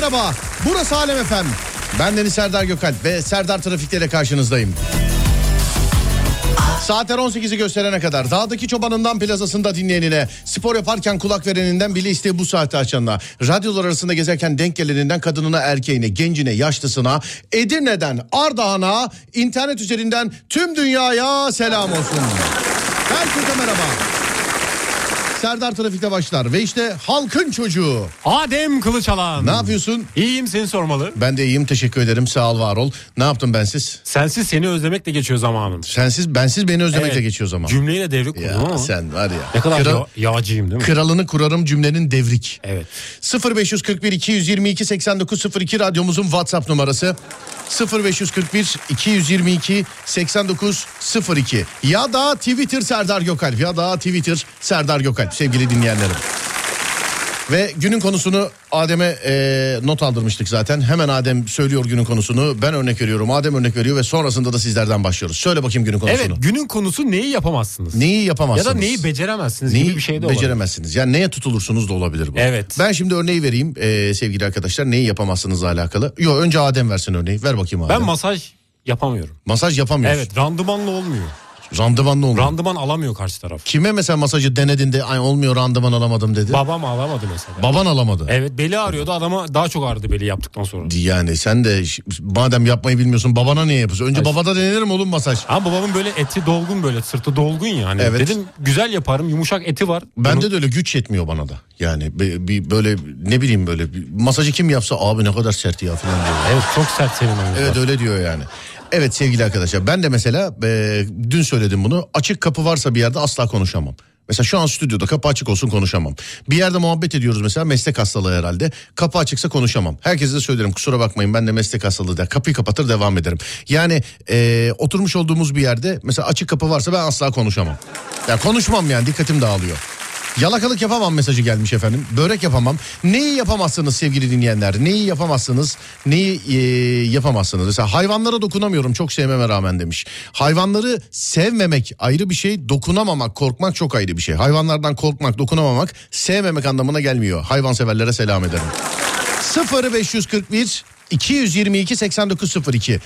merhaba. Burası Alem Efem. Ben Deniz Serdar Gökalp ve Serdar Trafik'te ile karşınızdayım. Saatler 18'i gösterene kadar dağdaki çobanından plazasında dinleyenine, spor yaparken kulak vereninden bile isteği bu saati açanına, radyolar arasında gezerken denk geleninden kadınına erkeğine, gencine, yaşlısına, Edirne'den Ardahan'a, internet üzerinden tüm dünyaya selam olsun. Herkese merhaba. Serdar Trafik'te başlar ve işte halkın çocuğu. Adem Kılıçalan. Ne yapıyorsun? İyiyim seni sormalı. Ben de iyiyim teşekkür ederim sağ ol var ol. Ne yaptım bensiz? Sensiz seni özlemekle geçiyor zamanın. Sensiz bensiz beni özlemekle Evet, geçiyor zaman. Cümleyle devrik kurdum ama. sen var ya. Ne kadar Kral- ya- yağcıyım değil mi? kralını kurarım cümlenin devrik. Evet. 0541 222 8902 radyomuzun WhatsApp numarası. 0541 222 8902 ya da Twitter Serdar Gökalp ya da Twitter Serdar Gökalp sevgili dinleyenlerim. Ve günün konusunu Adem'e e, not aldırmıştık zaten. Hemen Adem söylüyor günün konusunu. Ben örnek veriyorum. Adem örnek veriyor ve sonrasında da sizlerden başlıyoruz. Söyle bakayım günün konusunu. Evet günün konusu neyi yapamazsınız? Neyi ya yapamazsınız? da neyi beceremezsiniz Neyi gibi bir şey de olabilir. beceremezsiniz. Yani neye tutulursunuz da olabilir bu. Evet. Ben şimdi örneği vereyim e, sevgili arkadaşlar. Neyi yapamazsınızla alakalı. Yok önce Adem versin örneği. Ver bakayım Adem. Ben masaj yapamıyorum. Masaj yapamıyorsun. Evet randımanlı olmuyor. Randımanlı olmuyor. Randıman alamıyor karşı taraf. Kime mesela masajı denedin de ay olmuyor randıman alamadım dedi. Babam alamadı mesela. Baban alamadı. Evet beli ağrıyordu adama daha çok ağrıdı beli yaptıktan sonra. Yani sen de ş- madem yapmayı bilmiyorsun babana niye yapıyorsun? Önce Ay. babada denenir mi oğlum masaj? Ama babamın böyle eti dolgun böyle sırtı dolgun ya. Hani Evet. Dedim güzel yaparım yumuşak eti var. Bende de öyle güç yetmiyor bana da. Yani bir, bir böyle ne bileyim böyle bir masajı kim yapsa abi ne kadar sert ya falan diyor. Evet çok sert senin. Evet öyle diyor yani. Evet sevgili arkadaşlar ben de mesela e, dün söyledim bunu açık kapı varsa bir yerde asla konuşamam. Mesela şu an stüdyoda kapı açık olsun konuşamam. Bir yerde muhabbet ediyoruz mesela meslek hastalığı herhalde. Kapı açıksa konuşamam. Herkese de söylerim kusura bakmayın ben de meslek hastalığı der. Kapıyı kapatır devam ederim. Yani e, oturmuş olduğumuz bir yerde mesela açık kapı varsa ben asla konuşamam. Ya konuşmam yani dikkatim dağılıyor. Yalakalık yapamam mesajı gelmiş efendim. Börek yapamam. Neyi yapamazsınız sevgili dinleyenler? Neyi yapamazsınız? Neyi e, yapamazsınız? Mesela hayvanlara dokunamıyorum çok sevmeme rağmen demiş. Hayvanları sevmemek ayrı bir şey. Dokunamamak, korkmak çok ayrı bir şey. Hayvanlardan korkmak, dokunamamak sevmemek anlamına gelmiyor. Hayvanseverlere selam ederim. 0541 222 8902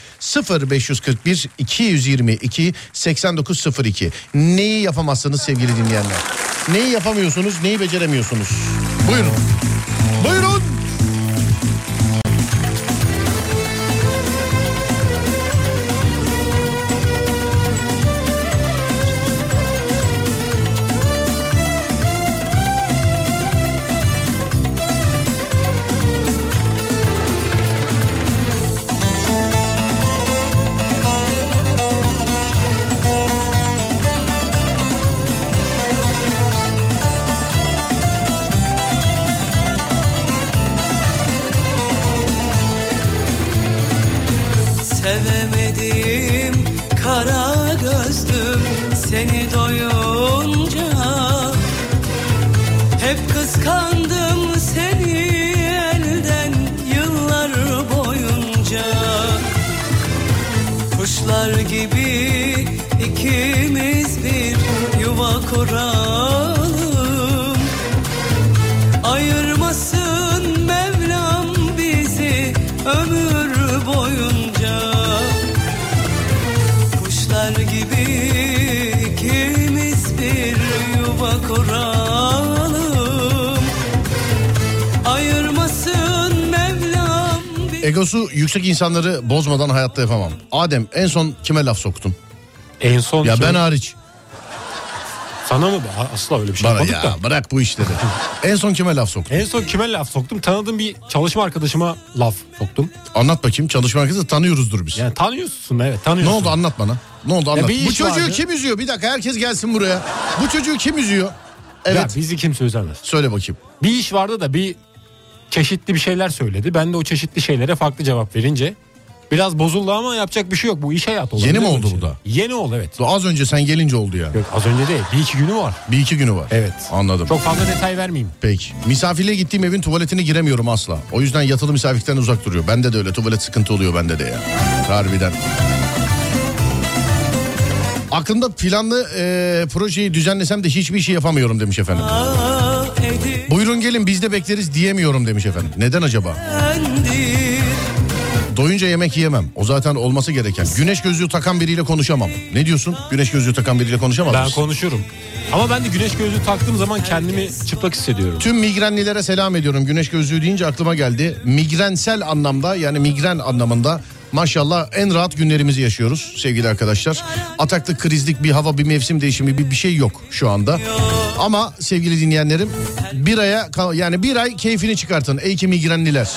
0541 222 8902 Neyi yapamazsınız sevgili dinleyenler? Neyi yapamıyorsunuz, neyi beceremiyorsunuz? Buyurun. Buyurun. Yüksek insanları bozmadan hayatta yapamam. Adem en son kime laf soktun? En son Ya kim- ben hariç. sana mı? Asla öyle bir şey Bana yapmadık ya da. bırak bu işleri. en son kime laf soktun? En son kime laf soktum? Tanıdığım bir çalışma arkadaşıma laf soktum. Anlat bakayım çalışma arkadaşı tanıyoruzdur biz. Yani tanıyorsun evet Ne tanıyorsun. oldu anlat bana. Ne oldu anlat. bir Bu çocuğu vardı. kim üzüyor? Bir dakika herkes gelsin buraya. Bu çocuğu kim üzüyor? Evet. Ya bizi kimse üzemez. Söyle bakayım. Bir iş vardı da bir çeşitli bir şeyler söyledi. Ben de o çeşitli şeylere farklı cevap verince biraz bozuldu ama yapacak bir şey yok. Bu iş hayatı. Yeni mi oldu bu da? Yeni oldu evet. Az önce sen gelince oldu ya. Yok az önce değil. Bir iki günü var. Bir iki günü var. Evet. Anladım. Çok fazla detay vermeyeyim. Peki. Misafirliğe gittiğim evin tuvaletine giremiyorum asla. O yüzden yatılı misafirlikten uzak duruyor. Bende de öyle tuvalet sıkıntı oluyor bende de ya. Harbiden. Aklımda planlı e, projeyi düzenlesem de hiçbir şey yapamıyorum demiş efendim. edip Buyurun gelin biz de bekleriz diyemiyorum demiş efendim. Neden acaba? Doyunca yemek yiyemem. O zaten olması gereken. Güneş gözlüğü takan biriyle konuşamam. Ne diyorsun? Güneş gözlüğü takan biriyle konuşamaz Ben mısın? konuşurum. Ama ben de güneş gözlüğü taktığım zaman kendimi çıplak hissediyorum. Tüm migrenlilere selam ediyorum. Güneş gözlüğü deyince aklıma geldi. Migrensel anlamda yani migren anlamında maşallah en rahat günlerimizi yaşıyoruz sevgili arkadaşlar. Ataklı krizlik bir hava bir mevsim değişimi bir, bir şey yok şu anda. Ama sevgili dinleyenlerim bir aya yani bir ay keyfini çıkartın ey ki migrenliler.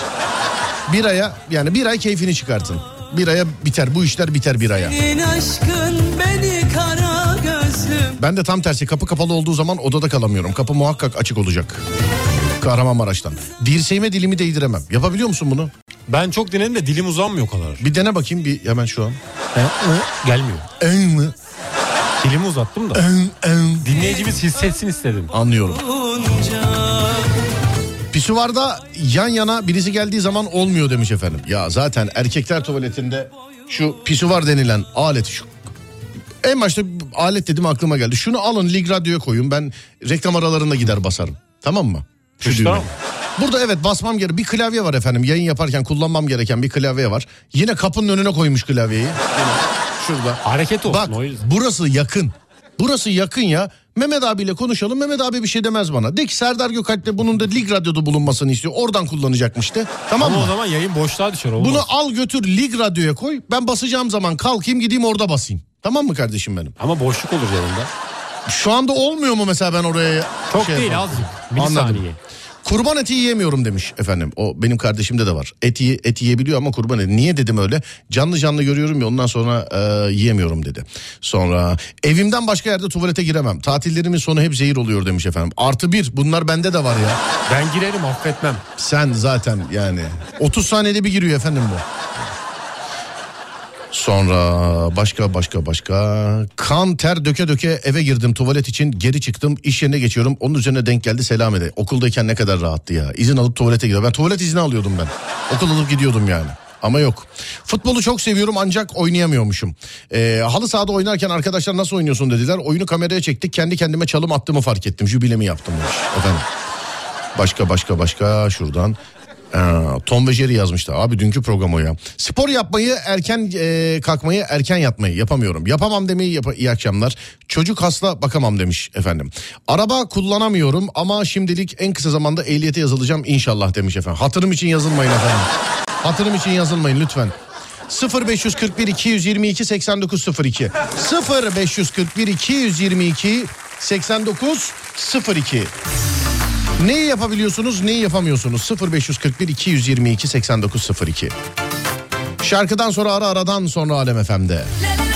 Bir aya yani bir ay keyfini çıkartın. Bir aya biter bu işler biter bir aya. Ben de tam tersi kapı kapalı olduğu zaman odada kalamıyorum. Kapı muhakkak açık olacak. Kahramanmaraş'tan. Dirseğime dilimi değdiremem. Yapabiliyor musun bunu? Ben çok denedim de dilim uzanmıyor o kadar. Bir dene bakayım bir hemen şu an. Gelmiyor. En mi? Dilimi uzattım da. En, en. Dinleyicimiz hissetsin istedim. Anlıyorum. Pisuvarda yan yana birisi geldiği zaman olmuyor demiş efendim. Ya zaten erkekler tuvaletinde şu pisuvar denilen alet şu en başta alet dedim aklıma geldi. Şunu alın lig radyoya koyun ben reklam aralarında gider basarım. Tamam mı? Şu düğme. Burada evet basmam gereken bir klavye var efendim. Yayın yaparken kullanmam gereken bir klavye var. Yine kapının önüne koymuş klavyeyi. Yine Şurada. Hareket olsun Bak o yüzden. burası yakın. Burası yakın ya. Mehmet abiyle konuşalım. Mehmet abi bir şey demez bana. De ki Serdar Gökalp'le bunun da lig radyoda bulunmasını istiyor. Oradan kullanacakmış de. Tamam Ama o mı? zaman yayın boşluğa düşer. Olmaz. Bunu al götür lig radyoya koy. Ben basacağım zaman kalkayım gideyim orada basayım. Tamam mı kardeşim benim? Ama boşluk olur yayında. Şu anda olmuyor mu mesela ben oraya? Çok şey değil yapayım? azıcık. Anladım. Kurban eti yiyemiyorum demiş efendim. O benim kardeşimde de var. Eti, eti yiyebiliyor ama kurban eti. Niye dedim öyle? Canlı canlı görüyorum ya ondan sonra e, yiyemiyorum dedi. Sonra evimden başka yerde tuvalete giremem. Tatillerimin sonu hep zehir oluyor demiş efendim. Artı bir bunlar bende de var ya. Ben girerim affetmem. Sen zaten yani 30 saniyede bir giriyor efendim bu. Sonra başka başka başka kan ter döke döke eve girdim tuvalet için geri çıktım iş yerine geçiyorum onun üzerine denk geldi selam ede. Okuldayken ne kadar rahattı ya izin alıp tuvalete gidiyor ben tuvalet izni alıyordum ben okul alıp gidiyordum yani. Ama yok. Futbolu çok seviyorum ancak oynayamıyormuşum. Ee, halı sahada oynarken arkadaşlar nasıl oynuyorsun dediler. Oyunu kameraya çektik. Kendi kendime çalım attığımı fark ettim. Jübilemi yaptım demiş efendim. Başka başka başka şuradan. Tom ve Jerry yazmıştı. Abi dünkü program o ya. Spor yapmayı erken e, kalkmayı erken yatmayı yapamıyorum. Yapamam demeyi yap iyi akşamlar. Çocuk hasta bakamam demiş efendim. Araba kullanamıyorum ama şimdilik en kısa zamanda ehliyete yazılacağım inşallah demiş efendim. Hatırım için yazılmayın efendim. Hatırım için yazılmayın lütfen. 0541 222 8902 0541 222 8902 Neyi yapabiliyorsunuz, neyi yapamıyorsunuz? 0541 222 8902. Şarkıdan sonra ara aradan sonra Alem FM'de. O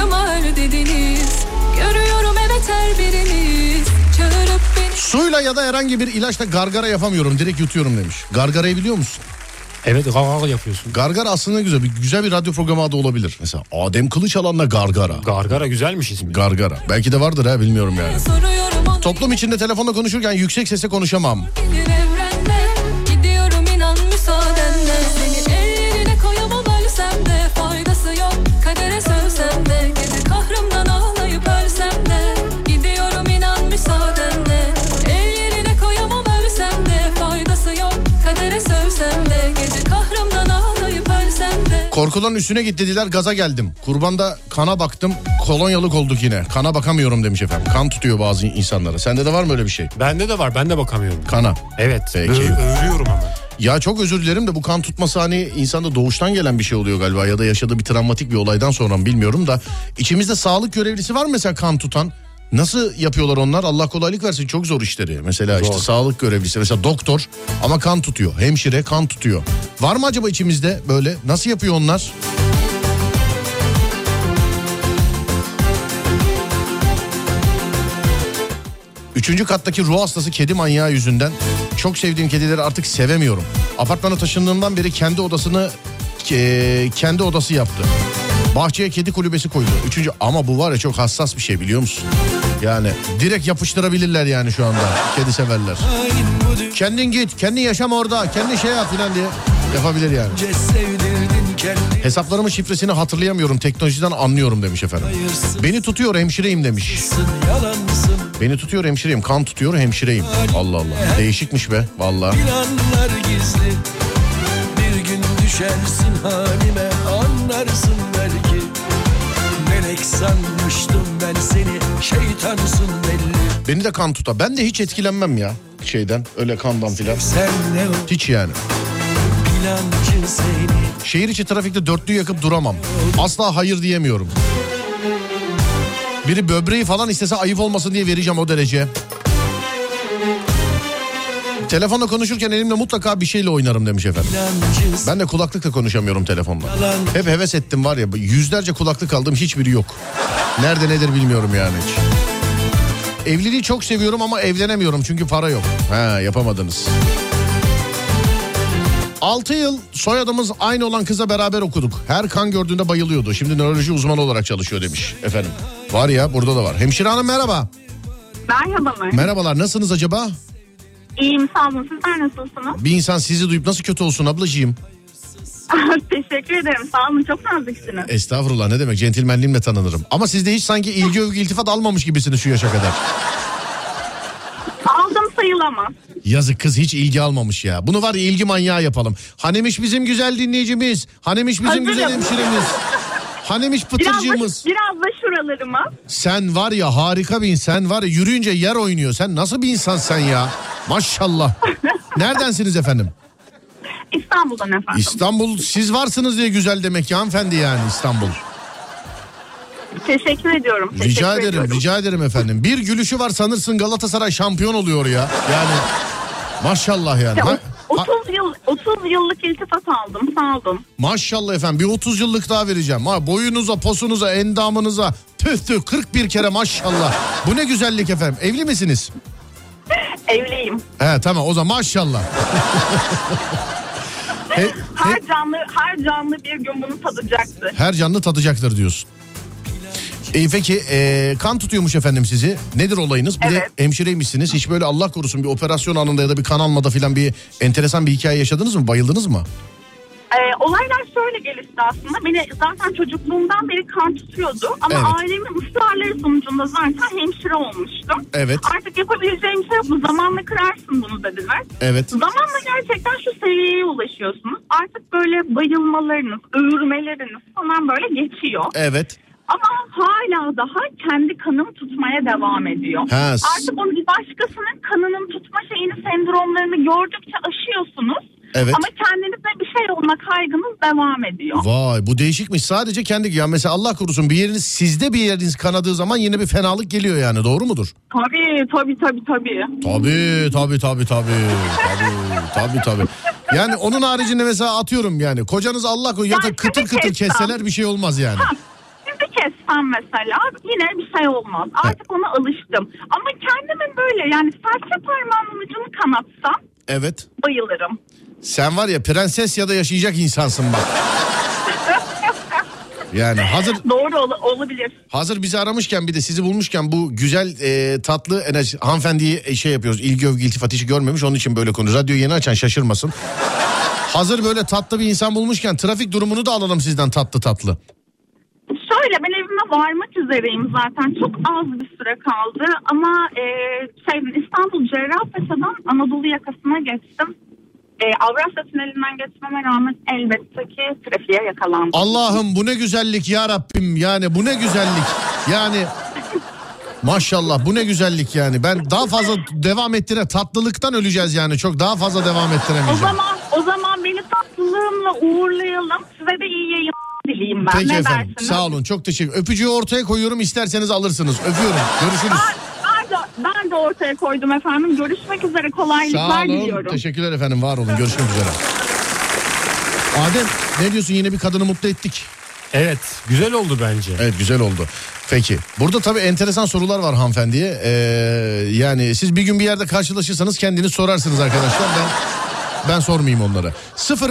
Öl dediniz Görüyorum evet her biriniz Çağırıp beni Suyla ya da herhangi bir ilaçla gargara yapamıyorum direkt yutuyorum demiş. Gargarayı biliyor musun? Evet gagal yapıyorsun. Gargara aslında güzel bir güzel bir radyo programı adı olabilir. Mesela Adem Kılıçalan'la Gargara. Gargara güzelmiş ismi. Gargara. Belki de vardır ha bilmiyorum yani. Toplum içinde telefonla konuşurken yüksek sesle konuşamam. Korkuların üstüne git dediler gaza geldim. Kurbanda kana baktım kolonyalık olduk yine. Kana bakamıyorum demiş efendim. Kan tutuyor bazı insanlara. Sende de var mı öyle bir şey? Bende de var ben de bakamıyorum. Kana. Evet. Peki. Ö- öğürüyorum ama. Ya çok özür dilerim de bu kan tutması hani insanda doğuştan gelen bir şey oluyor galiba ya da yaşadığı bir travmatik bir olaydan sonra mı bilmiyorum da içimizde sağlık görevlisi var mı mesela kan tutan? Nasıl yapıyorlar onlar? Allah kolaylık versin çok zor işleri. Mesela işte Zor. sağlık görevlisi mesela doktor ama kan tutuyor. Hemşire kan tutuyor. Var mı acaba içimizde böyle? Nasıl yapıyor onlar? Üçüncü kattaki ruh hastası kedi manyağı yüzünden çok sevdiğim kedileri artık sevemiyorum. Apartmana taşındığımdan beri kendi odasını ke- kendi odası yaptı. Bahçeye kedi kulübesi koydu. Üçüncü ama bu var ya çok hassas bir şey biliyor musun? Yani direkt yapıştırabilirler yani şu anda kedi severler. Kendin git, kendin yaşam orada, kendin şey yap filan diye yapabilir yani. Kendi Hesaplarımın şifresini hatırlayamıyorum teknolojiden anlıyorum demiş efendim. Beni tutuyor hemşireyim demiş. Beni tutuyor hemşireyim kan tutuyor hemşireyim. Allah Allah değişikmiş be valla. Bir gün düşersin halime Anlarsın sanmıştım ben seni Şeytansın belli Beni de kan tutar. Ben de hiç etkilenmem ya şeyden öyle kandan filan. Sen ne o Hiç yani. Şehir içi trafikte dörtlü yakıp duramam. Asla hayır diyemiyorum. Biri böbreği falan istese ayıp olmasın diye vereceğim o derece. Telefonla konuşurken elimle mutlaka bir şeyle oynarım demiş efendim. Ben de kulaklıkla konuşamıyorum telefonla. Hep heves ettim var ya yüzlerce kulaklık aldım hiçbiri yok. Nerede nedir bilmiyorum yani hiç. Evliliği çok seviyorum ama evlenemiyorum çünkü para yok. Ha yapamadınız. 6 yıl soyadımız aynı olan kıza beraber okuduk. Her kan gördüğünde bayılıyordu. Şimdi nöroloji uzmanı olarak çalışıyor demiş efendim. Var ya burada da var. Hemşire hanım merhaba. Merhabalar. Merhabalar nasılsınız acaba? İyiyim sağ olun. Sizler nasılsınız? Bir insan sizi duyup nasıl kötü olsun ablacığım? Teşekkür ederim. Sağ olun. Çok naziksiniz. Estağfurullah ne demek centilmenliğimle tanınırım. Ama siz de hiç sanki ilgi övgü iltifat almamış gibisiniz şu yaşa kadar. Aldım sayılamaz. Yazık kız hiç ilgi almamış ya. Bunu var ya ilgi manyağı yapalım. Hanemiş bizim güzel dinleyicimiz. Hanemiş bizim Hazırım. güzel hemşiremiz. Hanemiş Biraz da, pıtırcığımız. biraz da şuralarıma. Sen var ya harika bir insan. Var ya yürüyünce yer oynuyor. Sen nasıl bir insan sen ya? Maşallah. Neredensiniz efendim? İstanbul'dan efendim. İstanbul siz varsınız diye güzel demek ya hanımefendi yani İstanbul. Teşekkür ediyorum. Teşekkür Rica ederim, ediyorum. rica ederim efendim. Bir gülüşü var sanırsın Galatasaray şampiyon oluyor ya. Yani maşallah yani. Ya, 30 yıl 30 yıllık iltifat aldım. Sağ olun. maşallah efendim bir 30 yıllık daha vereceğim. Ha, boyunuza, posunuza, endamınıza tüh tüh 41 kere maşallah. Bu ne güzellik efendim. Evli misiniz? Evliyim. He tamam o zaman maşallah. He- he- Her canlı her canlı bir gün bunu tadacaktı. her canlı tadacaktır diyorsun. E, peki e, kan tutuyormuş efendim sizi. Nedir olayınız? Bir de Evet. hemşireymişsiniz. Hiç böyle Allah korusun bir operasyon anında ya da bir kan almada falan bir enteresan bir hikaye yaşadınız mı? Bayıldınız mı? Ee, olaylar şöyle gelişti aslında. Beni zaten çocukluğumdan beri kan tutuyordu. Ama Evet. ailemin ısrarları sonucunda zaten hemşire olmuştum. Evet. Artık yapabileceğim şey yok. Bu zamanla kırarsın bunu dediler. Evet. Zamanla gerçekten şu seviyeye ulaşıyorsunuz. Artık böyle bayılmalarınız, öğürmeleriniz falan böyle geçiyor. Evet. Ama hala daha kendi kanım tutmaya devam ediyor. Ha, Artık onu bir başkasının kanının tutma şeyini, sendromlarını gördükçe aşıyorsunuz. Evet. Ama kendinize bir şey olmak Ona kaygınız devam ediyor. Vay bu değişikmiş. Sadece kendi ya mesela Allah korusun bir yeriniz sizde bir yeriniz kanadığı zaman yine bir fenalık geliyor yani doğru mudur? Tabii tabii tabii tabii. Tabii tabii tabii tabii. Tabii tabii tabii. Yani onun haricinde mesela atıyorum yani kocanız Allah korusun ya da Yani kıtır kıtır kessem. kesseler bir şey olmaz yani. Ha, kessem mesela yine bir şey olmaz. Artık ona alıştım. Ama kendimin böyle yani serçe parmağımın ucunu kanatsam Evet. bayılırım. Sen var ya prenses ya da yaşayacak insansın bak. Yani hazır Doğru ol- olabilir. hazır bizi aramışken bir de sizi bulmuşken bu güzel e, tatlı enerji hanımefendiyi e, şey yapıyoruz. İlgi övgü iltifat işi görmemiş onun için böyle konuşuyoruz. Radyoyu yeni açan şaşırmasın. hazır böyle tatlı bir insan bulmuşken trafik durumunu da alalım sizden tatlı tatlı. Şöyle ben evime varmak üzereyim zaten. Çok az bir süre kaldı ama e, şey, İstanbul Cerrahpaşa'dan Anadolu yakasına geçtim. E, Avrasya Tüneli'nden geçmeme rağmen elbette ki trafiğe yakalandım. Allah'ım bu ne güzellik ya Rabbim yani bu ne güzellik. Yani maşallah bu ne güzellik yani. Ben daha fazla devam ettire tatlılıktan öleceğiz yani. Çok daha fazla devam O ettiremeyeceğim. zaman o zaman beni tatlılığımla uğurlayalım. Size de iyi yayın dileyim ben. Peki ne efendim dersiniz? sağ olun çok teşekkür Öpücüğü ortaya koyuyorum isterseniz alırsınız. Öpüyorum görüşürüz. Ben, ben, de, ben de ortaya koydum efendim. Görüşmek üzere. Sağ Kolaylıklar olun diliyorum. teşekkürler efendim var olun görüşmek üzere. Adem ne diyorsun yine bir kadını mutlu ettik. Evet güzel oldu bence. Evet güzel oldu. Peki burada tabii enteresan sorular var hanımefendiye. Ee, yani siz bir gün bir yerde karşılaşırsanız kendiniz sorarsınız arkadaşlar. Ben ben sormayayım onları.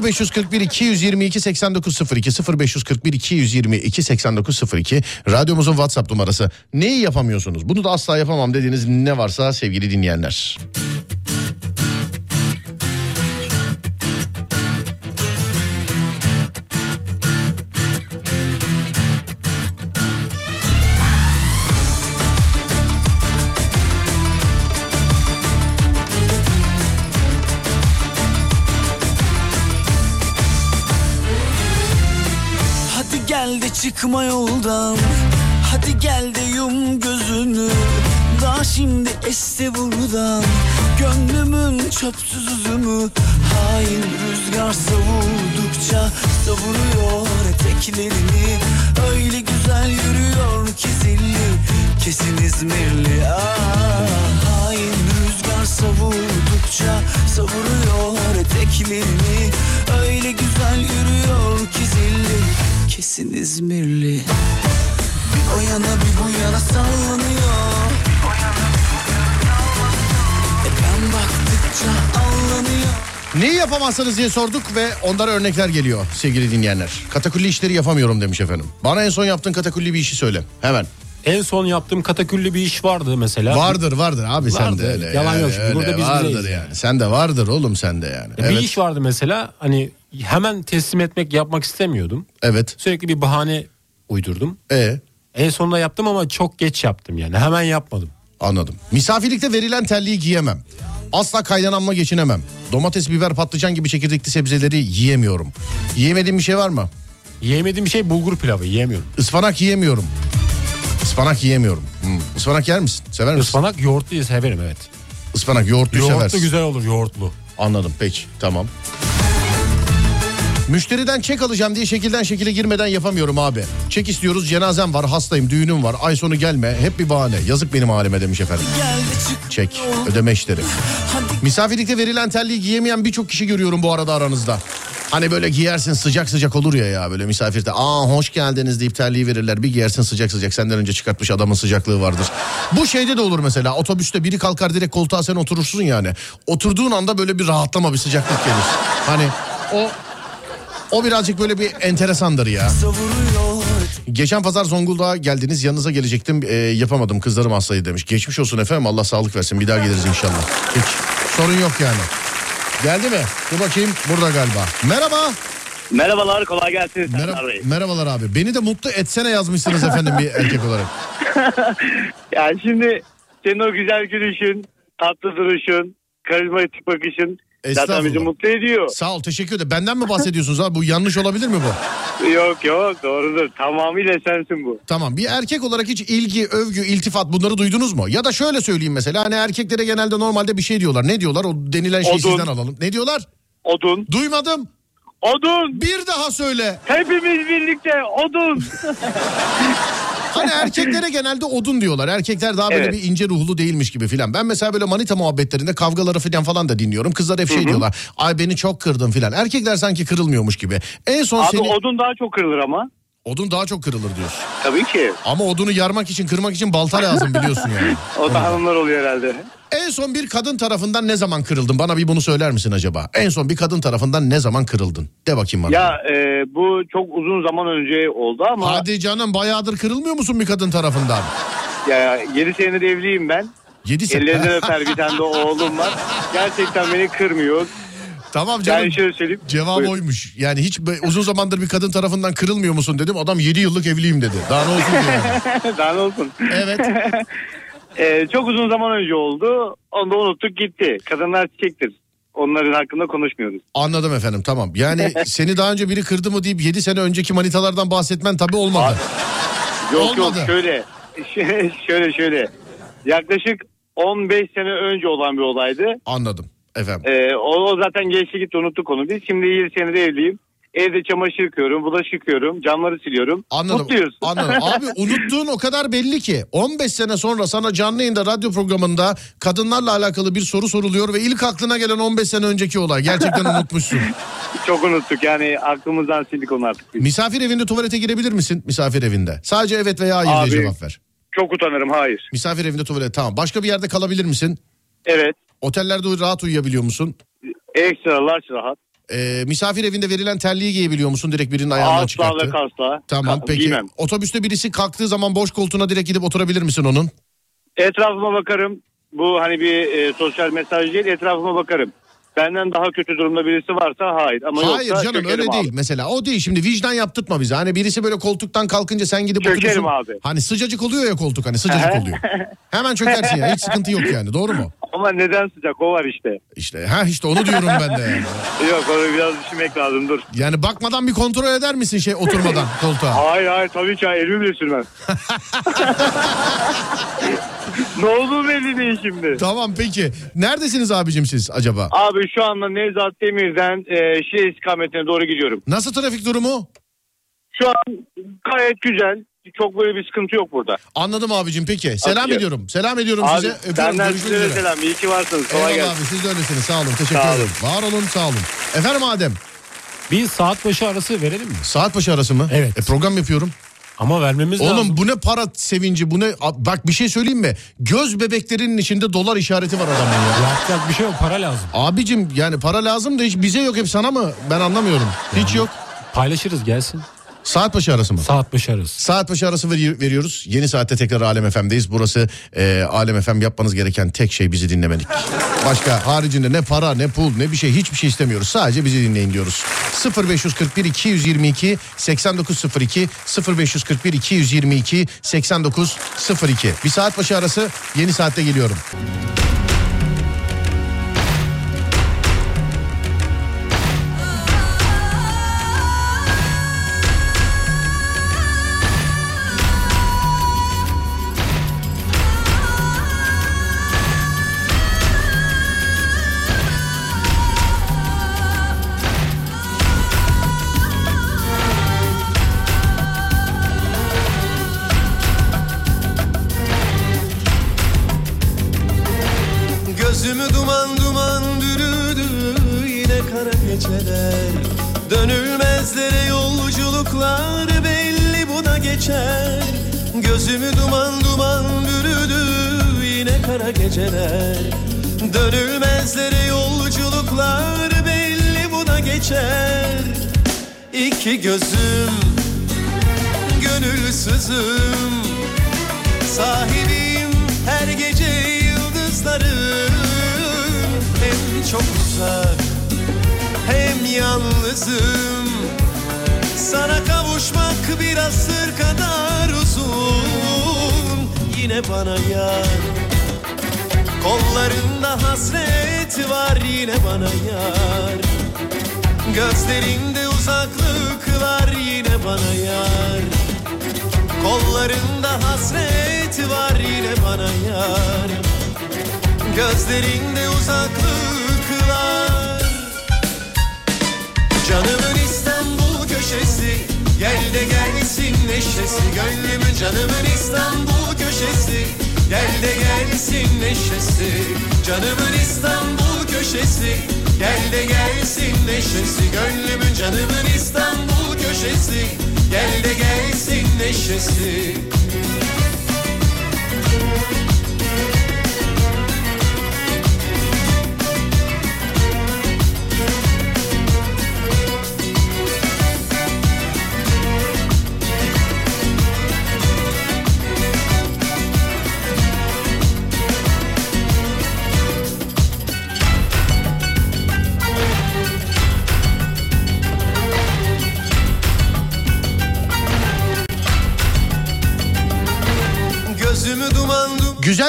0541 222 8902 0541 222 8902 radyomuzun WhatsApp numarası. Neyi yapamıyorsunuz? Bunu da asla yapamam dediğiniz ne varsa sevgili dinleyenler. Çıkma yoldan. Hadi gel de yum gözünü. Daha şimdi esti buradan. Gönlümün çöpsüz üzümü Hain rüzgar savurdukça Savuruyor eteklerini. Öyle güzel yürüyor ki zilli. Kesin İzmirli. Ah, Hain rüzgar savurdukça Savuruyor eteklerini. Öyle güzel yürüyor ki zilli Kesin İzmirli Bir o yana bir bu yana sallanıyor E ben baktıkça anlanıyor Neyi yapamazsınız diye sorduk ve onlara örnekler geliyor sevgili dinleyenler. Katakulli işleri yapamıyorum demiş efendim. Bana en son yaptığın katakulli bir işi söyle. Hemen. En son yaptığım kataküllü bir iş vardı mesela. Vardır vardır abi sen de öyle. yalan yani, yok şimdi. öyle, Burada biz vardır bizeyiz yani. Sen de vardır oğlum sen de yani. Bir evet. iş vardı mesela hani hemen teslim etmek yapmak istemiyordum. Evet. Sürekli bir bahane uydurdum. E En sonunda yaptım ama çok geç yaptım yani. Hemen yapmadım. anladım. Misafirlikte verilen terliği giyemem. Asla kaydanamla geçinemem. Domates, biber, patlıcan gibi çekirdekli sebzeleri yiyemiyorum. Yiyemediğim bir şey var mı? Yiyemediğim şey bulgur pilavı yiyemiyorum. Ispanak yiyemiyorum. Ispanak yiyemiyorum. Hmm. Ispanak yer misin? Sever misin? Ispanak yoğurtluyu severim evet. Ispanak yoğurtluyu Yoğurtlu seversin. güzel olur yoğurtlu. Anladım peki tamam. Müşteriden çek alacağım diye şekilden şekile girmeden yapamıyorum abi. Çek istiyoruz cenazem var hastayım düğünüm var ay sonu gelme hep bir bahane. Yazık benim halime demiş efendim. Çek ödeme işleri. Misafirlikte verilen terliği giyemeyen birçok kişi görüyorum bu arada aranızda. Hani böyle giyersin sıcak sıcak olur ya ya böyle misafirde. Aa hoş geldiniz deyip terliği verirler. Bir giyersin sıcak sıcak senden önce çıkartmış adamın sıcaklığı vardır. Bu şeyde de olur mesela otobüste biri kalkar direkt koltuğa sen oturursun yani. Oturduğun anda böyle bir rahatlama bir sıcaklık gelir. Hani o o birazcık böyle bir enteresandır ya. Geçen pazar Zonguldak'a geldiniz yanınıza gelecektim e, yapamadım kızlarım hastaydı demiş. Geçmiş olsun efendim Allah sağlık versin bir daha geliriz inşallah. Hiç sorun yok yani. Geldi mi? Dur bakayım burada galiba. Merhaba. Merhabalar, kolay gelsin Merhaba, merhabalar abi. Beni de mutlu etsene yazmışsınız efendim bir erkek olarak. Yani şimdi senin o güzel gülüşün, tatlı duruşun, karizmatik bakışın zaten bizi mutlu ediyor. Sağ ol teşekkür ederim. Benden mi bahsediyorsunuz abi? Bu yanlış olabilir mi bu? Yok yok doğrudur. Tamamıyla sensin bu. Tamam bir erkek olarak hiç ilgi, övgü, iltifat bunları duydunuz mu? Ya da şöyle söyleyeyim mesela hani erkeklere genelde normalde bir şey diyorlar. Ne diyorlar? O denilen şeyi Odun. sizden alalım. Ne diyorlar? Odun, Duymadım. Odun. Bir daha söyle. Hepimiz birlikte odun. Hani erkeklere genelde odun diyorlar. Erkekler daha böyle Evet. bir ince ruhlu değilmiş gibi filan. Ben mesela böyle manita muhabbetlerinde kavgaları filan falan da dinliyorum. Kızlar hep şey diyorlar. Ay beni çok kırdın filan. Erkekler sanki kırılmıyormuş gibi. En son Abi seni odun daha çok kırılır ama. odun daha çok kırılır diyorsun. Tabii ki. Ama odunu yarmak için kırmak için balta lazım biliyorsun yani. O da hanımlar oluyor herhalde. En son bir kadın tarafından ne zaman kırıldın? Bana bir bunu söyler misin acaba? En son bir kadın tarafından ne zaman kırıldın? De bakayım bana. Ya e, bu çok uzun zaman önce oldu ama Hadi canım bayağıdır kırılmıyor musun bir kadın tarafından? ya 7 senedir evliyim ben. 7 sene. Ellerinden öper bir tane de oğlum var. Gerçekten beni kırmıyor. tamam canım. Yani şöyle söyleyeyim. Cevap Buyur. oymuş. Yani hiç uzun zamandır bir kadın tarafından kırılmıyor musun dedim. Adam 7 yıllık evliyim dedi. Daha ne olsun diyor. yani. Daha ne olsun. Evet. E, çok uzun zaman önce oldu. Onu da unuttuk gitti. Kadınlar çiçektir. Onların hakkında konuşmuyoruz. Anladım efendim tamam. Yani seni daha önce biri kırdı mı deyip 7 sene önceki manitalardan bahsetmen tabii olmadı. Yok Olmadı. yok şöyle. şöyle şöyle. Yaklaşık 15 sene önce olan bir olaydı. Anladım efendim. Ee, o, o zaten geçti gitti unuttuk onu. Biz şimdi 7 senedir evliyim. Evde çamaşır yıkıyorum, bulaşık yıkıyorum, camları siliyorum. Anladım. Mutluyuz. Anladım. Abi unuttuğun o kadar belli ki 15 sene sonra sana canlı yayında radyo programında kadınlarla alakalı bir soru soruluyor ve ilk aklına gelen 15 sene önceki olay. Gerçekten unutmuşsun. Çok unuttuk yani aklımızdan sildik onu artık. biz. Misafir evinde tuvalete girebilir misin? Misafir evinde. Sadece evet veya hayır Abi. diye cevap ver. Çok utanırım hayır. Misafir evinde tuvalet tamam. Başka bir yerde kalabilir misin? Evet. Otellerde rahat uyuyabiliyor musun? Ekstra large rahat. Ee, misafir evinde verilen terliği giyebiliyor musun? Direkt birinin ayağından Asla çıkarttı. ve kasla. Tamam Ka- peki. Giymem. Otobüste birisi kalktığı zaman boş koltuğuna direkt gidip oturabilir misin onun? Etrafıma bakarım. Bu hani bir e, sosyal mesaj değil etrafıma bakarım. Benden daha kötü durumda birisi varsa hayır. Ama Hayır yoksa canım öyle abi. değil mesela. O değil şimdi vicdan yaptırtma bize. Hani birisi böyle koltuktan kalkınca sen gidip Çökerim oturursun. abi. Hani sıcacık oluyor ya koltuk hani sıcacık oluyor. Hemen çökersin ya hiç sıkıntı yok yani doğru mu? Ama neden sıcak o var işte. İşte ha işte onu diyorum ben de yani. Yok onu biraz düşünmek lazım dur. Yani bakmadan bir kontrol eder misin şey oturmadan koltuğa? Hayır hayır tabii ki elimi bile sürmem. ne olduğu belli değil şimdi. Tamam peki. Neredesiniz abicim siz acaba? Abi şu anda Nevzat Demir'den e, Şile istikametine doğru gidiyorum. Nasıl trafik durumu? Şu an gayet güzel. Çok böyle bir sıkıntı yok burada. Anladım abicim peki. Selam Abi- ediyorum. Selam ediyorum Abi size. Öpüyorum. senden Görüşmek size de üzere. selam. İyi ki varsınız. Kolay Eyvallah gelsin. abi siz de öylesiniz. Sağ olun. Teşekkür Sağ olun. ederim. Var olun sağ olun. Efendim Adem. Bir saat başı arası verelim mi? Saat başı arası mı? Evet. E, program yapıyorum. Ama vermemiz Oğlum lazım. bu ne para sevinci bu ne? Bak bir şey söyleyeyim mi? Göz bebeklerinin içinde dolar işareti var adamın ya. Yapacak bir şey yok para lazım. Abicim yani para lazım da hiç bize yok hep sana mı? Ben anlamıyorum. Hiç yok. Paylaşırız gelsin. Saat başı arası mı? Saat başı arası. Saat başı arası veri- veriyoruz. Yeni saatte tekrar Alem FM'deyiz. Burası e, Alem FM yapmanız gereken tek şey bizi dinlemedik. Başka haricinde ne para ne pul ne bir şey hiçbir şey istemiyoruz. Sadece bizi dinleyin diyoruz. 0541 222 8902 0541 222 8902 Bir saat başı arası yeni saatte geliyorum. Bana yar. Kollarında hasret var yine bana yar. Gözlerinde uzaklıklar yine bana yar. Kollarında hasret var yine bana yar. Gözlerinde uzaklıklar Canımın İstanbul köşesi Gel de gelsin neşesi. Gönlümün canımın İstanbul köşesi Gel de gelsin neşesi. Canımın İstanbul köşesi. Gel de gelsin neşesi. Gönlümün canımın İstanbul köşesi. Gel de gelsin neşesi